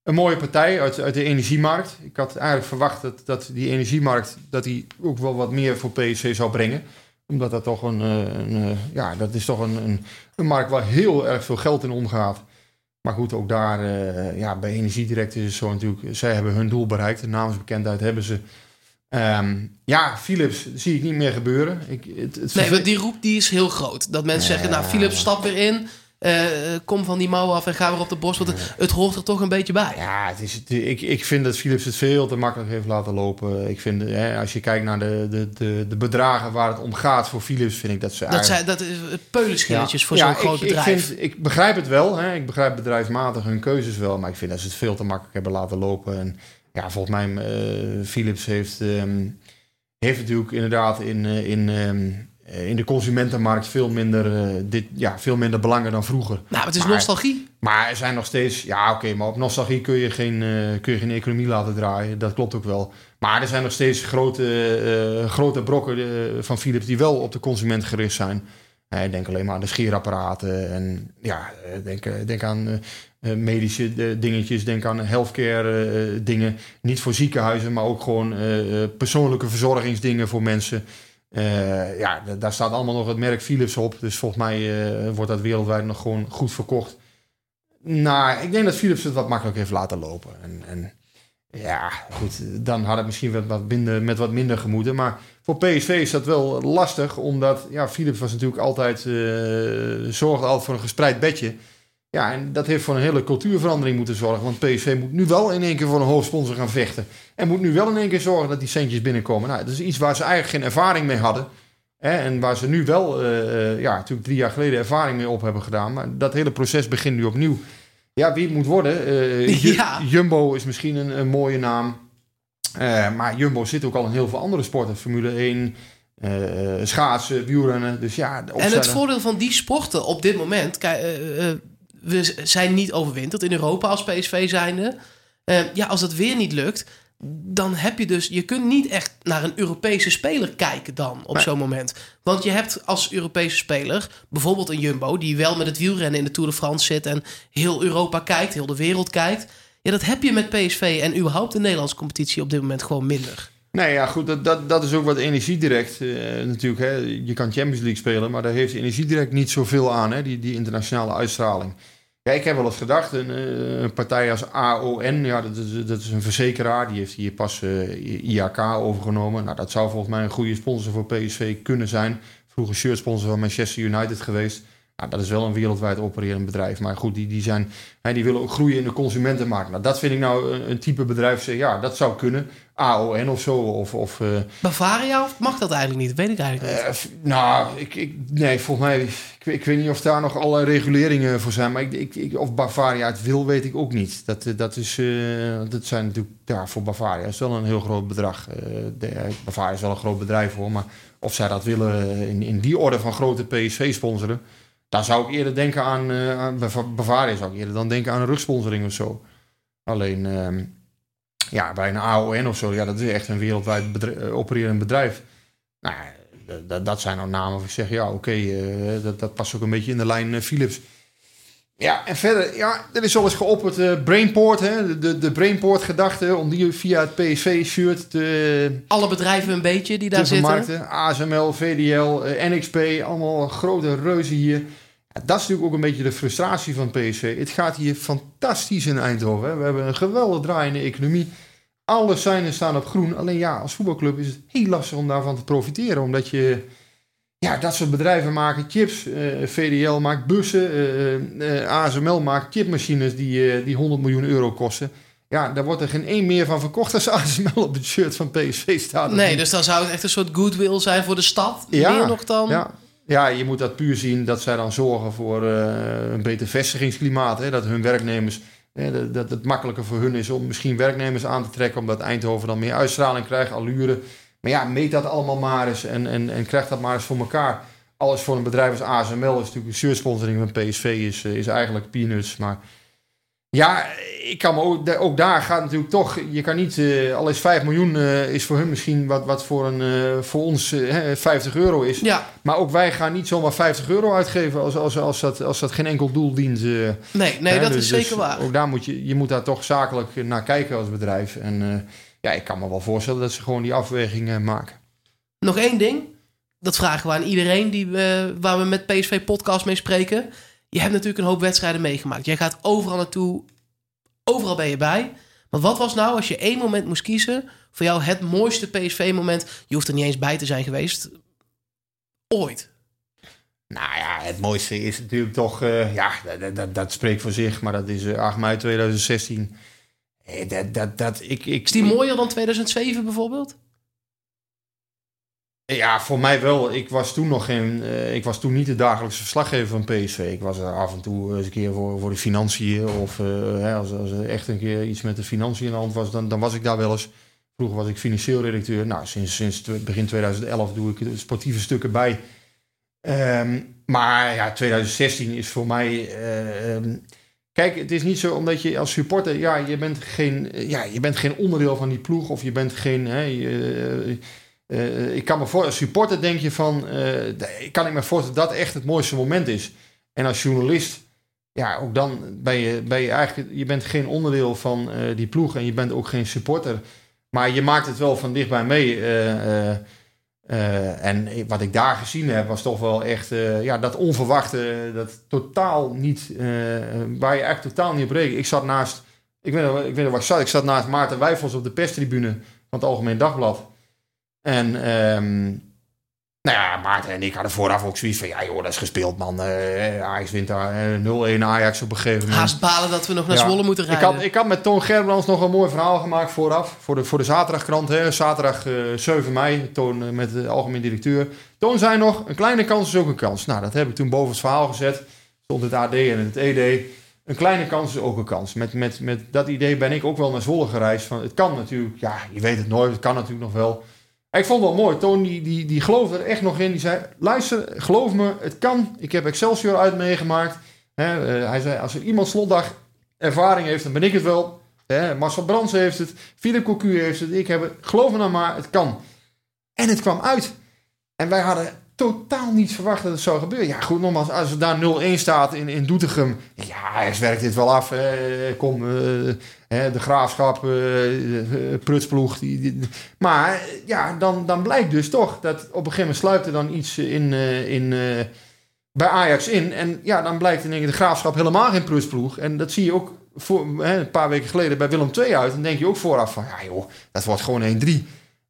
een mooie partij uit, uit de energiemarkt. Ik had eigenlijk verwacht dat, dat die energiemarkt dat die ook wel wat meer voor PSV zou brengen. Omdat dat toch een, eh, een eh, ja, dat is toch een, een, een, markt waar heel erg veel geld in omgaat. Maar goed, ook daar, uh, ja, bij Energiedirect is het zo natuurlijk, zij hebben hun doel bereikt. De namensbekendheid hebben ze. Um, ja, Philips zie ik niet meer gebeuren. Ik, het, het nee, die roep die is heel groot. Dat mensen zeggen, nou, Philips stap weer in. Uh, kom van die mouw af en ga weer op de borst. Want het, het, hoort er toch een beetje bij. Ja, het is, ik, ik vind dat Philips het veel te makkelijk heeft laten lopen. Ik vind, hè, als je kijkt naar de, de, de, de, bedragen waar het om gaat voor Philips, vind ik dat ze. Dat, zijn, dat is peulenschilletjes voor zo'n groot bedrijf. Ik, vind, ik begrijp het wel. Hè. Ik begrijp bedrijfsmatig hun keuzes wel. Maar ik vind dat ze het veel te makkelijk hebben laten lopen. En ja, volgens mij, uh, Philips heeft, um, heeft natuurlijk inderdaad in. in um, in de consumentenmarkt veel minder, dit, ja, veel minder belangen dan vroeger. Nou, het is Maar- nostalgie. Maar er zijn nog steeds, ja oké, maar op nostalgie kun je, geen, eh, kun je geen economie laten draaien. Dat klopt ook wel. Maar er zijn nog steeds grote, eh, grote brokken eh, van Philips die wel op de consument gericht zijn. Eh, denk alleen maar aan de scheerapparaten en ja, eh, denk, eh, denk aan eh, eh, medische eh, dingetjes, denk aan healthcare eh, dingen. Niet voor ziekenhuizen, maar ook gewoon eh, eh, persoonlijke verzorgingsdingen voor mensen. Eh, ja, daar staat allemaal nog het merk Philips op. Dus volgens mij eh, wordt dat wereldwijd nog gewoon goed verkocht. Nou, ik denk dat Philips het wat makkelijk heeft laten lopen. En, en ja, goed, dan had het misschien wat, wat minder, met wat minder gemoeten. Maar voor PSV is dat wel lastig, omdat ja, Philips was natuurlijk altijd, eh, zorgde altijd voor een gespreid bedje. Ja, en dat heeft voor een hele cultuurverandering moeten zorgen. Want PSV moet nu wel in één keer voor een hoofdsponsor gaan vechten. En moet nu wel in één keer zorgen dat die centjes binnenkomen. Nou, dat is iets waar ze eigenlijk geen ervaring mee hadden. Hè, en waar ze nu wel, eh, eh, ja, natuurlijk drie jaar geleden ervaring mee op hebben gedaan. Maar dat hele proces begint nu opnieuw. Ja, wie het moet worden. eh, Ja. Jumbo is misschien een, een mooie naam. Maar Jumbo zit ook al in heel veel andere sporten. Formule 1, eh, schaatsen, wielrennen. Dus ja, En het voordeel van die sporten op dit moment... We zijn niet overwinterd in Europa als PSV zijnde. Ja, als dat weer niet lukt... dan heb je dus... Je kunt niet echt naar een Europese speler kijken dan op Nee. zo'n moment. Want je hebt als Europese speler bijvoorbeeld een Jumbo... die wel met het wielrennen in de Tour de France zit... en heel Europa kijkt, heel de wereld kijkt. Ja, dat heb je met PSV en überhaupt de Nederlandse competitie op dit moment gewoon minder. Nee, ja, goed, dat, dat, dat is ook wat energiedirect uh, natuurlijk. Hè. Je kan Champions League spelen, maar daar heeft energiedirect niet zoveel aan, hè, die, die internationale uitstraling. Ja, ik heb wel eens gedacht, een, een partij als AON, ja, dat, is, dat is een verzekeraar, die heeft hier pas uh, IAK overgenomen. Nou, dat zou volgens mij een goede sponsor voor PSV kunnen zijn. Vroeger shirtsponsor van Manchester United geweest. Nou, dat is wel een wereldwijd opererend bedrijf. Maar goed, die, die, zijn, hè, die willen ook groeien in de consumentenmarkt. Nou, dat vind ik nou een, een type bedrijf. Ja, dat zou kunnen. AON of zo. Of, of, uh, Bavaria of mag dat eigenlijk niet? Weet ik eigenlijk niet. Uh, nou, ik, ik, nee, volgens mij... Ik, ik, weet niet of daar nog allerlei reguleringen voor zijn. Maar ik, ik, of Bavaria het wil, weet ik ook niet. Dat, dat, is, uh, dat zijn natuurlijk... Ja, voor Bavaria is wel een heel groot bedrag. De, Bavaria is wel een groot bedrijf hoor. Maar of zij dat willen in, in die orde van grote PSV sponsoren... Daar zou ik eerder denken aan, uh, Bavaria zou ik eerder dan denken aan een rugsponsoring of zo. Alleen, uh, ja, bij een AON of zo, ja, dat is echt een wereldwijd uh, opererend bedrijf. Nou, dat, zijn nou namen waar ik zeg, ja, oké, uh, dat, dat past ook een beetje in de lijn Philips. Ja, en verder, ja, er is al eens geopperd uh, Brainport, hè, de, de Brainport-gedachte, om die via het PSV-shirt te... Alle bedrijven een beetje die daar zitten. ASML, VDL, NXP, allemaal grote reuzen hier. Ja, dat is natuurlijk ook een beetje de frustratie van PSV. Het gaat hier fantastisch in Eindhoven. Hè. We hebben een geweldig draaiende economie. Alle seinen staan op groen. Alleen ja, als voetbalclub is het heel lastig om daarvan te profiteren. Omdat je... Ja, dat soort bedrijven maken chips. Uh, VDL maakt bussen. Uh, uh, ASML maakt chipmachines die, die 100 miljoen euro kosten. Ja, daar wordt er geen één meer van verkocht als ASML op het shirt van PSV staat. Nee, dus dan zou het echt een soort goodwill zijn voor de stad. Ja, meer nog dan... Ja. Ja, je moet dat puur zien dat zij dan zorgen voor een beter vestigingsklimaat. Hè? Dat hun werknemers, hè, dat het makkelijker voor hun is om misschien werknemers aan te trekken. Omdat Eindhoven dan meer uitstraling krijgt, allure. Maar ja, meet dat allemaal maar eens en, en, en krijg dat maar eens voor elkaar. Alles voor een bedrijf als ASML is natuurlijk een shirtsponsoring van PSV is, is eigenlijk peanuts. Maar ja, ik kan me ook, ook daar gaat natuurlijk toch. Je kan niet. Uh, al is 5 miljoen uh, is voor hun misschien wat, wat voor, een, uh, voor ons 50 euro is. Ja. Maar ook wij gaan niet zomaar 50 euro uitgeven als, als, als, dat, als dat geen enkel doel dient. nee, nee hè, dat dus, is zeker dus waar. Ook daar moet je, je moet daar toch zakelijk naar kijken als bedrijf. En ja, ik kan me wel voorstellen dat ze gewoon die afweging maken. Nog één ding. Dat vragen we aan iedereen die waar we met PSV Podcast mee spreken. Je hebt natuurlijk een hoop wedstrijden meegemaakt. Jij gaat overal naartoe. Overal ben je bij. Maar wat was nou als je één moment moest kiezen... voor jou het mooiste PSV-moment... je hoeft er niet eens bij te zijn geweest... ooit? Nou ja, het mooiste is natuurlijk toch... Uh, ja, dat, dat, dat, spreekt voor zich. Maar dat is uh, 8 mei 2016. Eh, dat, dat, dat, ik, ik, is die mooier dan 2007 bijvoorbeeld? Ja, voor mij wel. Ik was toen nog geen. Uh, ik was toen niet de dagelijkse verslaggever van PSV. Ik was er af en toe eens een keer voor, voor de financiën. Of uh, hè, als, als er echt een keer iets met de financiën in de hand was, dan, dan was ik daar wel eens. Vroeger was ik financieel redacteur. Nou, sinds, sinds begin 2011 doe ik sportieve stukken bij. Ehm, maar ja, 2016 is voor mij. eh, ehm, kijk, het is niet zo omdat je als supporter. Ja, je bent geen, ja, je bent geen onderdeel van die ploeg. Of je bent geen. Hè, eh, eh, ik kan me voor als supporter denk je van. eh, kan ik me voorstellen dat echt het mooiste moment is. En als journalist. Ja, ook dan ben je, ben je eigenlijk. Je bent geen onderdeel van eh, die ploeg. En je bent ook geen supporter. Maar je maakt het wel van dichtbij mee. Eh, en wat ik daar gezien heb, was toch wel echt eh, ja, dat onverwachte, dat totaal niet, eh, waar je eigenlijk totaal niet op rekent. Ik zat naast, ik weet, ik weet nog waar ik zat, ik zat naast Maarten Wijfels op de perstribune van het Algemeen Dagblad. En ehm, nou ja, Maarten en ik hadden vooraf ook zoiets van, ja joh, dat is gespeeld man. Eh, Ajax wint daar eh, 0-1 Ajax op een gegeven moment. Haast balen dat we nog naar Ja. Zwolle moeten Ik rijden. had, ik had met Toon Gerbrands nog een mooi verhaal gemaakt vooraf. Voor de, voor de zaterdagkrant. Hè. Zaterdag eh 7 mei. Toon eh, met de algemeen directeur. Toon zei nog, een kleine kans is ook een kans. Nou, dat heb ik toen boven het verhaal gezet. Stond het AD en het ED. Een kleine kans is ook een kans. Met, met, met dat idee ben ik ook wel naar Zwolle gereisd. Van, het kan natuurlijk, ja, je weet het nooit. Het kan natuurlijk nog wel. Ik vond het wel mooi. Toon die, die, die geloofde er echt nog in. Die zei, luister, geloof me, het kan. Ik heb Excelsior uit meegemaakt. Eh, hij zei, als er iemand slotdag ervaring heeft, dan ben ik het wel. Hè, Marcel Brands heeft het, Philip Cocu heeft het, ik heb het. Geloof me nou maar, het kan. En het kwam uit. En wij hadden totaal niet verwacht dat het zou gebeuren. Ja, goed, nogmaals, als er daar 0-1 staat in, in Doetinchem. Ja, hij werkt dit wel af. Kom, eh, de graafschap, eh, eh, prutsploeg. Die, maar ja, dan, dan blijkt dus toch dat op een gegeven moment sluipt er dan iets in, in, bij Ajax in. En ja, dan blijkt in de graafschap helemaal geen prutsploeg. En dat zie je ook voor, een paar weken geleden bij Willem II uit. Dan denk je ook vooraf van, ja joh, dat wordt gewoon 1-3.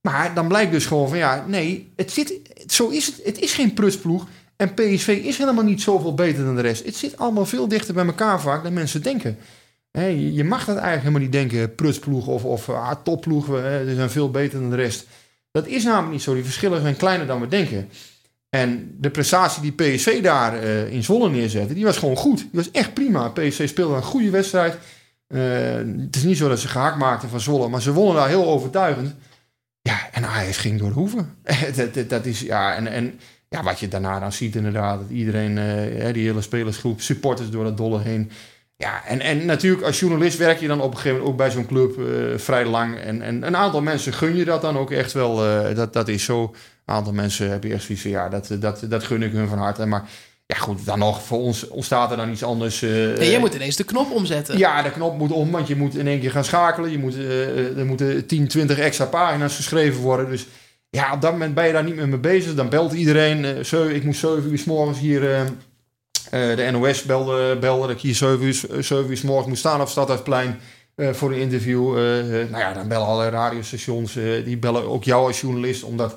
Maar dan blijkt dus gewoon van, ja, nee, het zit, zo is het. Het is geen prutsploeg. En PSV is helemaal niet zoveel beter dan de rest. Het zit allemaal veel dichter bij elkaar vaak dan mensen denken. Je, mag dat eigenlijk helemaal niet denken, prutsploeg of, of ah, topploeg. Ze zijn veel beter dan de rest. Dat is namelijk niet zo. Die verschillen zijn kleiner dan we denken. En de prestatie die PSV daar eh, in Zwolle neerzette, die was gewoon goed. Die was echt prima. PSV speelde een goede wedstrijd. Eh, het is niet zo dat ze gehakt maakten van Zwolle, maar ze wonnen daar heel overtuigend. Ja, en Ajax ging door de hoeven. dat, dat, is, ja, en, en ja, wat je daarna dan ziet inderdaad, dat iedereen, eh, die hele spelersgroep, supporters door dat dolle heen. Ja, en, en natuurlijk als journalist werk je dan op een gegeven moment ook bij zo'n club eh, vrij lang. En, en een aantal mensen gun je dat dan ook echt wel. eh, dat, dat is zo. Een aantal mensen heb je echt zoiets van, ja, dat, dat, dat gun ik hun van harte. Maar ja, goed, dan nog, voor ons ontstaat er dan iets anders. eh, Nee, jij moet ineens de knop omzetten. ja, de knop moet om, want je moet in één keer gaan schakelen. Je moet, eh, er moeten 10, 20 extra pagina's geschreven worden. Dus ja, op dat moment ben je daar niet meer mee bezig. Dan belt iedereen. eh, zo, ik moest 7 uur s morgens hier... de NOS belde, belde dat ik hier 7 uur, 7 uur s morgens moest staan op Stadhuisplein voor een interview. Nou ja, dan bellen alle radiostations. die bellen ook jou als journalist. Omdat,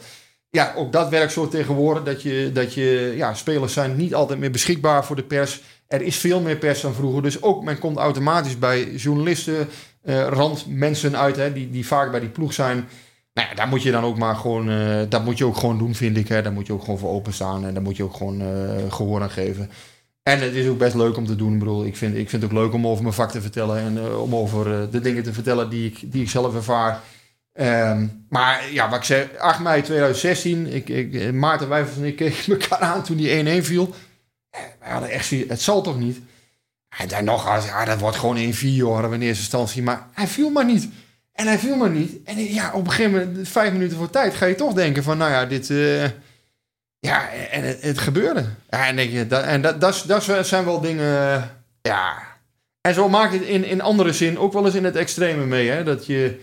ja, ook dat werkt zo tegenwoordig. Dat je, dat je, ja, spelers zijn niet altijd meer beschikbaar voor de pers. Er is veel meer pers dan vroeger. Dus ook, men komt automatisch bij journalisten, eh randmensen uit, hè, die, die vaak bij die ploeg zijn. Nou ja, daar moet je dan ook maar gewoon, eh, dat moet je ook gewoon doen, vind ik. Hè. Daar moet je ook gewoon voor openstaan en daar moet je ook gewoon eh, gehoor aan geven. En het is ook best leuk om te doen. Ik bedoel, ik vind, ik vind het ook leuk om over mijn vak te vertellen en eh, om over de dingen te vertellen die ik, die ik zelf ervaar. Ehm, maar ja, wat ik zei, 8 mei 2016, ik, ik, Maarten Wijfels en ik keken elkaar aan toen die 1-1 viel. Eh, We hadden echt het zal toch niet? En dan nog, ja, dat wordt gewoon 1-4 hoor, in eerste instantie. Maar hij viel maar niet. En hij viel maar niet. En ja, op een gegeven moment, vijf minuten voor tijd, ga je toch denken van, nou ja, dit... eh, ja, en het, gebeurde. En dat, en dat, dat, dat zijn wel dingen, ja... En zo maakt het in, in andere zin ook wel eens in het extreme mee, hè. Dat je,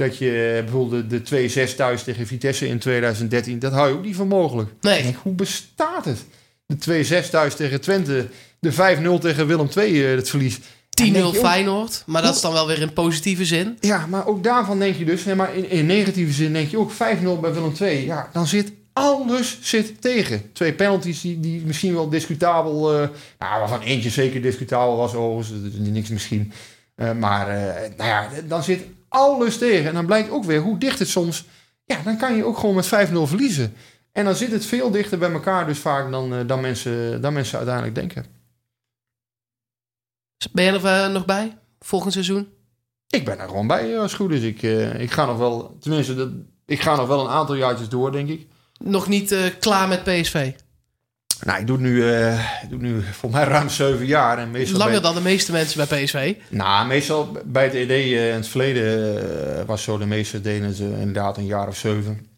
dat je eh, bijvoorbeeld de, de 2-6 thuis tegen Vitesse in 2013, dat hou je ook niet voor mogelijk. Nee, denk, hoe bestaat het? De 2-6 thuis tegen Twente, de 5-0 tegen Willem II, eh, het verlies. 10-0 En denk je ook- Feyenoord. Maar dat is dan wel weer in positieve zin. Ja, maar ook daarvan denk je dus, nee, maar in, in negatieve zin denk je ook 5-0 bij Willem II. Ja, dan zit alles zit tegen. Twee penalties die, die misschien wel discutabel, eh nou, waarvan eentje zeker discutabel was, overigens, niks misschien. Eh, maar eh, nou ja, dan zit alles tegen. En dan blijkt ook weer hoe dicht het soms, ja, dan kan je ook gewoon met 5-0 verliezen. En dan zit het veel dichter bij elkaar dus vaak dan, eh, dan, mensen, dan mensen uiteindelijk denken. Ben je er eh, nog bij? Volgend seizoen? Ik ben er gewoon bij eh, als het goed is. Ik, ik ga nog wel, tenminste, dat, ik ga nog wel een aantal jaartjes door, denk ik. Nog niet klaar met PSV? Nou, ik doe het nu, ik doe nu voor mij ruim zeven jaar. En meestal Langer bij- dan de meeste mensen bij PSV. Nou, meestal bij het ED eh, in het verleden eh, was zo, de meeste deden eh, inderdaad een jaar of zeven.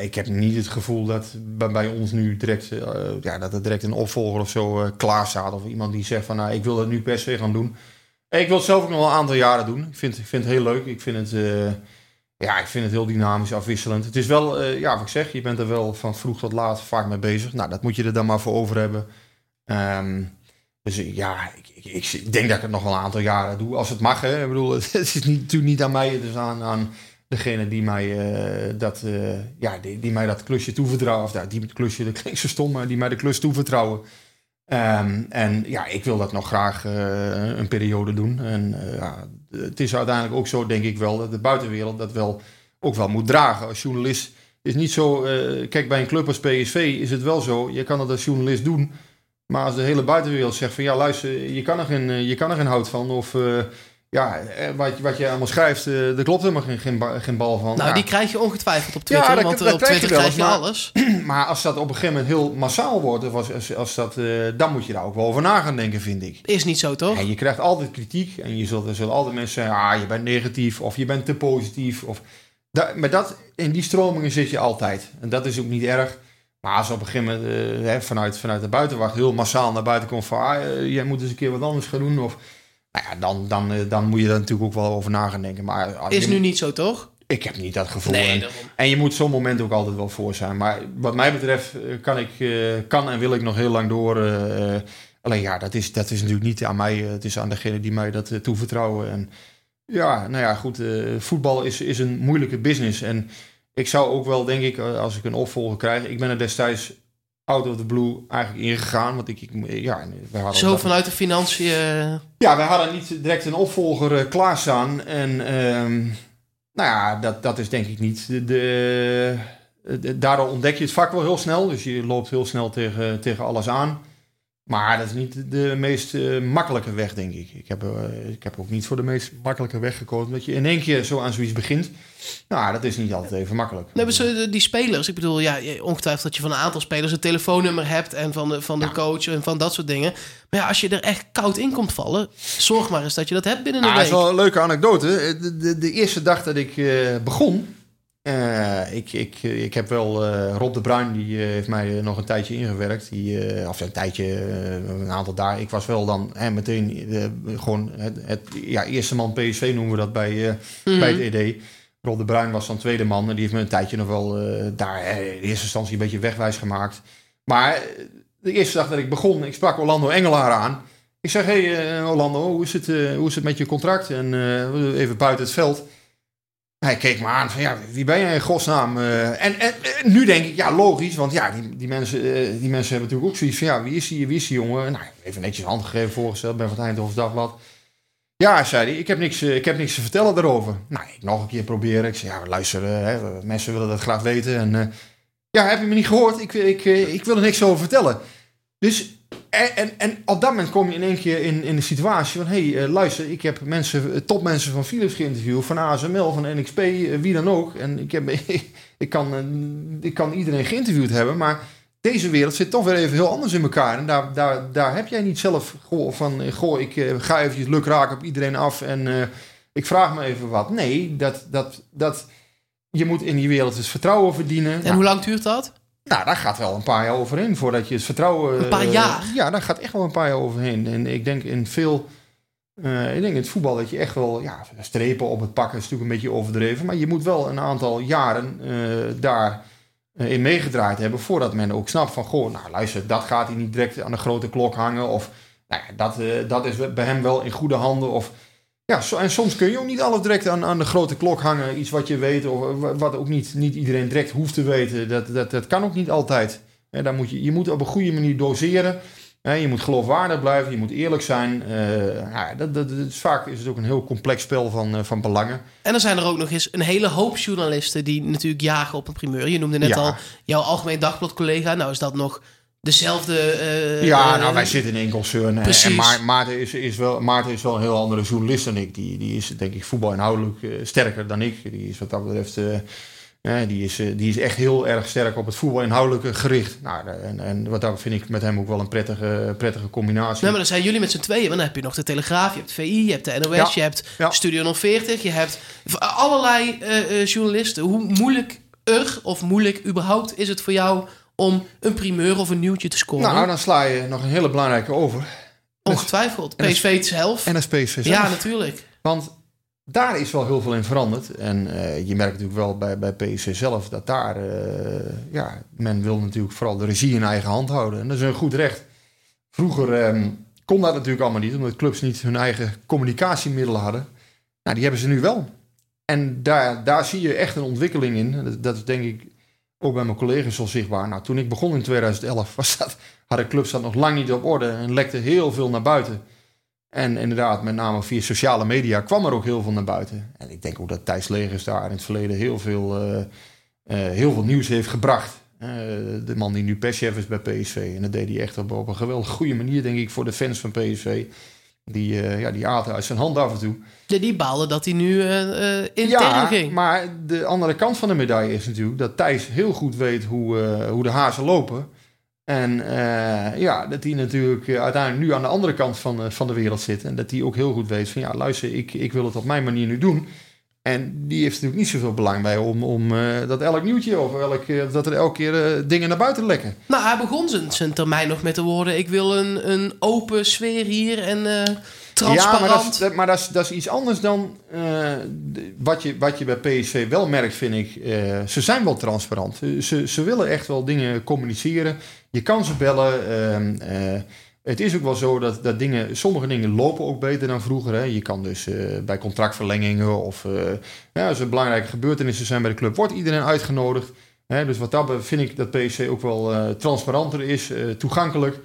Ik heb niet het gevoel dat bij, bij ons nu direct, ja, dat er direct een opvolger of zo klaar staat. Of iemand die zegt van, nou, ik wil dat nu per se gaan doen. Ik wil het zelf ook nog wel een aantal jaren doen. Ik vind, ik vind het heel leuk. Ik vind het, ja, ik vind het heel dynamisch, afwisselend. Het is wel, eh, ja, wat ik zeg, je bent er wel van vroeg tot laat vaak mee bezig. Nou, dat moet je er dan maar voor over hebben. Ehm, dus eh, ja, ik, ik, denk dat ik het nog wel een aantal jaren doe, als het mag. Hè. Ik bedoel, het is niet, natuurlijk niet aan mij, het is aan, aan degene die mij, eh, dat, ja, die, die mij dat klusje toevertrouwen. Of ja, die het klusje, dat klinkt zo stom, maar die mij de klus toevertrouwen. Ehm, en ja, ik wil dat nog graag eh, een periode doen. En eh, ja, het is uiteindelijk ook zo, denk ik wel, dat de buitenwereld dat wel ook wel moet dragen. Als journalist is niet zo. eh, kijk, bij een club als PSV is het wel zo. Je kan het als journalist doen. Maar als de hele buitenwereld zegt van ja, luister, je kan er geen, je kan er geen hout van. Of ja, eh, wat, wat je allemaal schrijft, eh er klopt helemaal geen, geen, geen bal van. Nou, Ja. die krijg je ongetwijfeld op Twitter. Ja, dat- want dat eh, op krijg je Twitter wel krijg je maar- alles. Maar als dat op een gegeven moment heel massaal wordt, of als, als, als dat, dan moet je daar ook wel over na gaan denken, vind ik. Is niet zo, toch? En je krijgt altijd kritiek en je zult, er zullen altijd mensen zeggen, ah, je bent negatief of je bent te positief. Of, maar dat, in die stromingen zit je altijd. En dat is ook niet erg. Maar als op een gegeven moment vanuit, vanuit de buitenwacht heel massaal naar buiten komt van, ah, jij moet eens een keer wat anders gaan doen. Of, nou ja, dan, dan, eh, dan moet je daar natuurlijk ook wel over na gaan denken. Maar ah, Is je- nu niet zo, toch? ik heb niet dat gevoel. Nee, En- je moet zo'n moment ook altijd wel voor zijn. Maar wat mij betreft eh, kan, ik, eh, kan en wil ik nog heel lang door. alleen ja, dat is, dat is natuurlijk niet aan mij. het is aan degene die mij dat toevertrouwen. En ja, nou ja, goed. eh, voetbal is, is een moeilijke business. En ik zou ook wel, denk ik, als ik een opvolger krijg. Ik ben er destijds out of the blue eigenlijk ingegaan. Want ik, ik ja, hadden Zo vanuit de financiën. eh, ja, wij hadden niet direct een opvolger eh, klaarstaan. En ehm, nou ja, dat, dat is denk ik niet de, de, de- Daardoor ontdek je het vak wel heel snel. Dus je loopt heel snel tegen, tegen alles aan. Maar dat is niet de meest eh, makkelijke weg, denk ik. Ik heb, eh, ik heb ook niet voor de meest makkelijke weg gekozen. Dat je in één keer zo aan zoiets begint. Nou, dat is niet altijd even makkelijk. Nee, maar zo, die spelers, ik bedoel, ja, ongetwijfeld dat je van een aantal spelers een telefoonnummer hebt en van de, van de Ja. coach en van dat soort dingen. Maar ja, als je er echt koud in komt vallen, zorg maar eens dat je dat hebt binnen een Nou, dat week. is wel een leuke anekdote. De, de, de eerste dag dat ik eh, begon. Eh, ik, ik, ik heb wel eh, Rob de Bruin, die eh, heeft mij nog een tijdje ingewerkt. Die, of een tijdje, een aantal dagen. Ik was wel dan hè, meteen gewoon het, het ja, eerste man PSV noemen we dat bij, Mhm. bij het ED. Rob de Bruin was dan tweede man en die heeft me een tijdje nog wel daar in eerste instantie een beetje wegwijs gemaakt. Maar de eerste dag dat ik begon, ik sprak Orlando Engelaar aan. Ik zeg, hé hey, Orlando, hoe is, het, hoe is het met je contract? En even buiten het veld. Hij keek me aan van, ja, wie ben jij in godsnaam? Eh, en, en, nu denk ik, ja, logisch, want ja, die, die, mensen, eh, die mensen hebben natuurlijk ook zoiets van, ja, wie is die, wie is die jongen? Nou, even netjes hand gegeven, voorgesteld, ben van het Dagblad. Ja, zei hij, ik heb, niks, eh, ik heb niks te vertellen daarover. Nou, ik nog een keer proberen. Ik zei, ja, luister, mensen willen dat graag weten. En ja, heb je me niet gehoord? Ik, ik, eh, ik wil er niks over vertellen. Dus, en, en, en op dat moment kom je in één keer in, in de situatie van... hé, hey, eh, luister, ik heb mensen, eh, topmensen van Philips geïnterviewd... van ASML, van NXP, eh, wie dan ook. En ik, heb, ik, kan, ik kan iedereen geïnterviewd hebben, maar... Deze wereld zit toch weer even heel anders in elkaar. En daar, daar, daar heb jij niet zelf goh, van... Goh, ik ga eventjes lukraak op iedereen af en ik vraag me even wat. Nee, dat, dat, dat, je moet in die wereld het vertrouwen verdienen. En hoe lang duurt dat? Nou, daar gaat wel een paar jaar overheen voordat je het vertrouwen. Een paar eh, jaar? ja, daar gaat echt wel een paar jaar overheen. En ik denk in veel. eh, ik denk in het voetbal dat je echt wel. Ja, strepen op het pakken is natuurlijk een beetje overdreven. Maar je moet wel een aantal jaren eh, daar in meegedraaid hebben. voordat men ook snapt van. Goh, nou luister, dat gaat hij niet direct aan de grote klok hangen. Of nou ja, dat, dat is bij hem wel in goede handen. Of. Ja, en soms kun je ook niet alles direct aan, aan de grote klok hangen. Iets wat je weet, of eh, wa- wat ook niet, niet iedereen direct hoeft te weten. Dat, dat, dat kan ook niet altijd. Hè, daar moet je, je moet op een goede manier doseren. Je moet geloofwaardig blijven, je moet eerlijk zijn. Eh, ja, dat, dat, dat is, vaak is het ook een heel complex spel van, eh, van belangen. En dan zijn er ook nog eens een hele hoop journalisten die natuurlijk jagen op een primeur. Je noemde net Ja. al jouw Algemeen Dagblad collega. Nou is dat nog dezelfde... eh, ja, eh, nou, wij zitten in één concern. En, precies. en Ma- Maarten, is, is wel, Maarten is wel een heel andere journalist dan ik. Die, die is denk ik voetbalinhoudelijk eh, sterker dan ik. Die is wat dat betreft... die, is, die is echt heel erg sterk op het voetbal inhoudelijke gericht. Nou, en, en wat dat vind ik met hem ook wel een prettige, prettige combinatie. Nee, maar dan zijn jullie met z'n tweeën. Maar dan heb je nog de Telegraaf, je hebt VI, je hebt de NOS, Ja. je hebt Ja. Studio 040. Je hebt allerlei journalisten. Hoe moeilijker of moeilijk überhaupt is het voor jou om een primeur of een nieuwtje te scoren? nou, dan sla je nog een hele belangrijke over. Ongetwijfeld. PSV zelf. En dat PSV zelf. ja, natuurlijk. Want daar is wel heel veel in veranderd. En eh, je merkt natuurlijk wel bij, bij PSV zelf dat daar... eh, ja, men wil natuurlijk vooral de regie in eigen hand houden. En dat is een goed recht. Vroeger ehm, kon dat natuurlijk allemaal niet... omdat clubs niet hun eigen communicatiemiddelen hadden. Nou, die hebben ze nu wel. En daar, daar zie je echt een ontwikkeling in. Dat, dat is denk ik ook bij mijn collega's al zichtbaar. Nou, toen ik begon in 2011 was dat, hadden clubs dat nog lang niet op orde... en lekte heel veel naar buiten... En inderdaad, met name via sociale media kwam er ook heel veel naar buiten. En ik denk ook dat Thijs Legers daar in het verleden heel veel, eh, eh, heel veel nieuws heeft gebracht. Eh, de man die nu perschef is bij PSV. En dat deed hij echt op, op een geweldig goede manier, denk ik, voor de fans van PSV. Die, eh ja, die aten uit zijn hand af en toe. Ja, die baalde dat hij nu eh eh intern Ja, ging. maar de andere kant van de medaille is natuurlijk dat Thijs heel goed weet hoe, hoe de hazen lopen. En ja, dat hij natuurlijk uiteindelijk nu aan de andere kant van, van de wereld zit. En dat hij ook heel goed weet van ja, luister, ik, ik wil het op mijn manier nu doen. En die heeft natuurlijk niet zoveel belang bij om, om eh, dat elk nieuwtje of elk, eh, dat er elke keer eh, dingen naar buiten lekken. Nou, hij begon zijn, zijn termijn nog met de woorden... ik wil een, een open sfeer hier en transparant. Ja, maar, dat is, dat, maar dat, is, dat is iets anders dan wat, je, wat je bij PSV wel merkt, vind ik. Ze zijn wel transparant. Ze, ze willen echt wel dingen communiceren. Je kan ze bellen. Eh, het is ook wel zo dat, dat dingen, sommige dingen lopen ook beter dan vroeger. Hè. Je kan dus eh, bij contractverlengingen of eh, ja, als er belangrijke gebeurtenissen zijn bij de club, wordt iedereen uitgenodigd. Hè, dus wat dat vind ik dat PSV ook wel eh, transparanter is, eh, toegankelijk.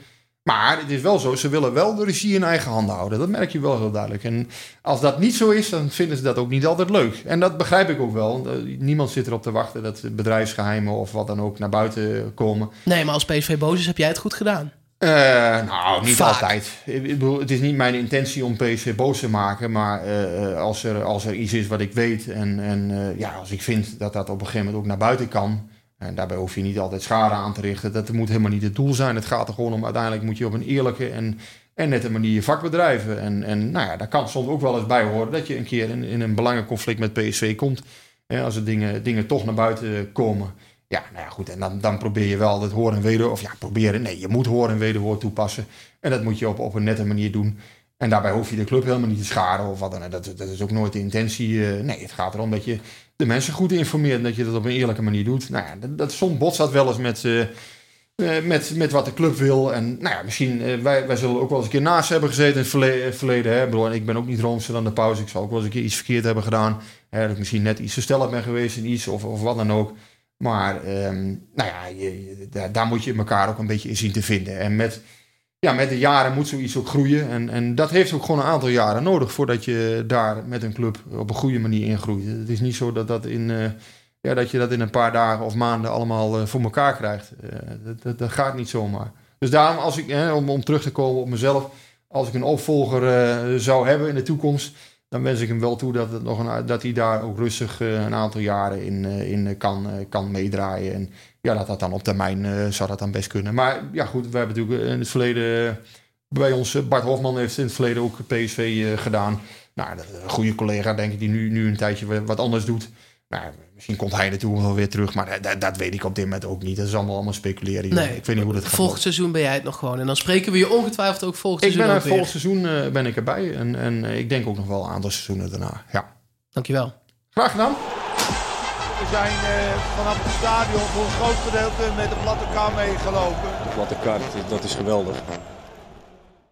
Maar het is wel zo, ze willen wel de regie in eigen handen houden. Dat merk je wel heel duidelijk. En als dat niet zo is, dan vinden ze dat ook niet altijd leuk. En dat begrijp ik ook wel. Eh, Niemand zit erop te wachten dat bedrijfsgeheimen of wat dan ook naar buiten komen. Nee, maar als PSV boos is, heb jij het goed gedaan. Eh, nou, niet Vaak. altijd. Ik bedoel, het is niet mijn intentie om PSV boos te maken. Maar eh, eh, als, er, als er iets is wat ik weet en, en ja, als ik vind dat dat op een gegeven moment ook naar buiten kan. En daarbij hoef je niet altijd schade aan te richten. Dat moet helemaal niet het doel zijn. Het gaat er gewoon om, uiteindelijk moet je op een eerlijke en, en nette manier je vak bedrijven. En, en nou ja, daar kan soms ook wel eens bij horen dat je een keer in, in een belangenconflict met PSV komt. Hè, als er dingen, dingen toch naar buiten komen. Ja, nou ja, goed. En dan, dan probeer je wel het hoor en weder... Of ja, proberen. Nee, je moet hoor en wederhoor toepassen. En dat moet je op, op een nette manier doen. En daarbij hoef je de club helemaal niet te schaden of wat dan. Dat, dat is ook nooit de intentie. eh, nee, het gaat erom dat je de mensen goed informeert... en dat je dat op een eerlijke manier doet. Nou ja, dat, dat, soms botst dat wel eens met... eh, eh, met, met wat de club wil. En nou ja, misschien, wij, wij zullen ook wel eens een keer naast hebben gezeten in het verle- eh, verleden. Hè? Ik, bedoel, ik ben ook niet roomser dan de pauze. Ik zal ook wel eens een keer iets verkeerd hebben gedaan. Hè? Dat ik misschien net iets te stellig ben geweest in iets of, of wat dan ook. Maar ehm, nou ja, je, daar, moet je elkaar ook een beetje in zien te vinden. En met, ja, met de jaren moet zoiets ook groeien. En, en dat heeft ook gewoon een aantal jaren nodig voordat je daar met een club op een goede manier ingroeit. Het is niet zo dat, dat, in, eh, ja, dat je dat in een paar dagen of maanden allemaal eh, voor elkaar krijgt. Eh, dat, dat, gaat niet zomaar. Dus daarom, als ik, om, om terug te komen op mezelf, als ik een opvolger zou hebben in de toekomst, dan wens ik hem wel toe dat, het nog een, dat hij daar ook rustig eh, een aantal jaren in, eh, in kan, eh, kan meedraaien. En ja, dat dat dan op termijn zou dat dan best kunnen. Maar ja, goed, we hebben natuurlijk in het verleden bij ons, Bart Hofman heeft in het verleden ook PSV gedaan. Nou, een goede collega, denk ik, die nu, nu een tijdje wa- wat anders doet. Nou, misschien komt hij natuurlijk wel weer terug, maar dat, dat, weet ik op dit moment ook niet. Dat is allemaal, allemaal speculeren. Nee, ik weet niet hoe dat gaat. Volgend seizoen ben jij het nog gewoon. En dan spreken we je ongetwijfeld ook volgend ik seizoen ben ook weer. volgend seizoen eh, ben ik erbij. En, en eh, ik denk ook nog wel een aantal seizoenen daarna. Ja. Dankjewel. Graag gedaan. We zijn eh, vanaf het stadion voor een groot gedeelte met de platte kar meegelopen. De platte kaart, dat is geweldig.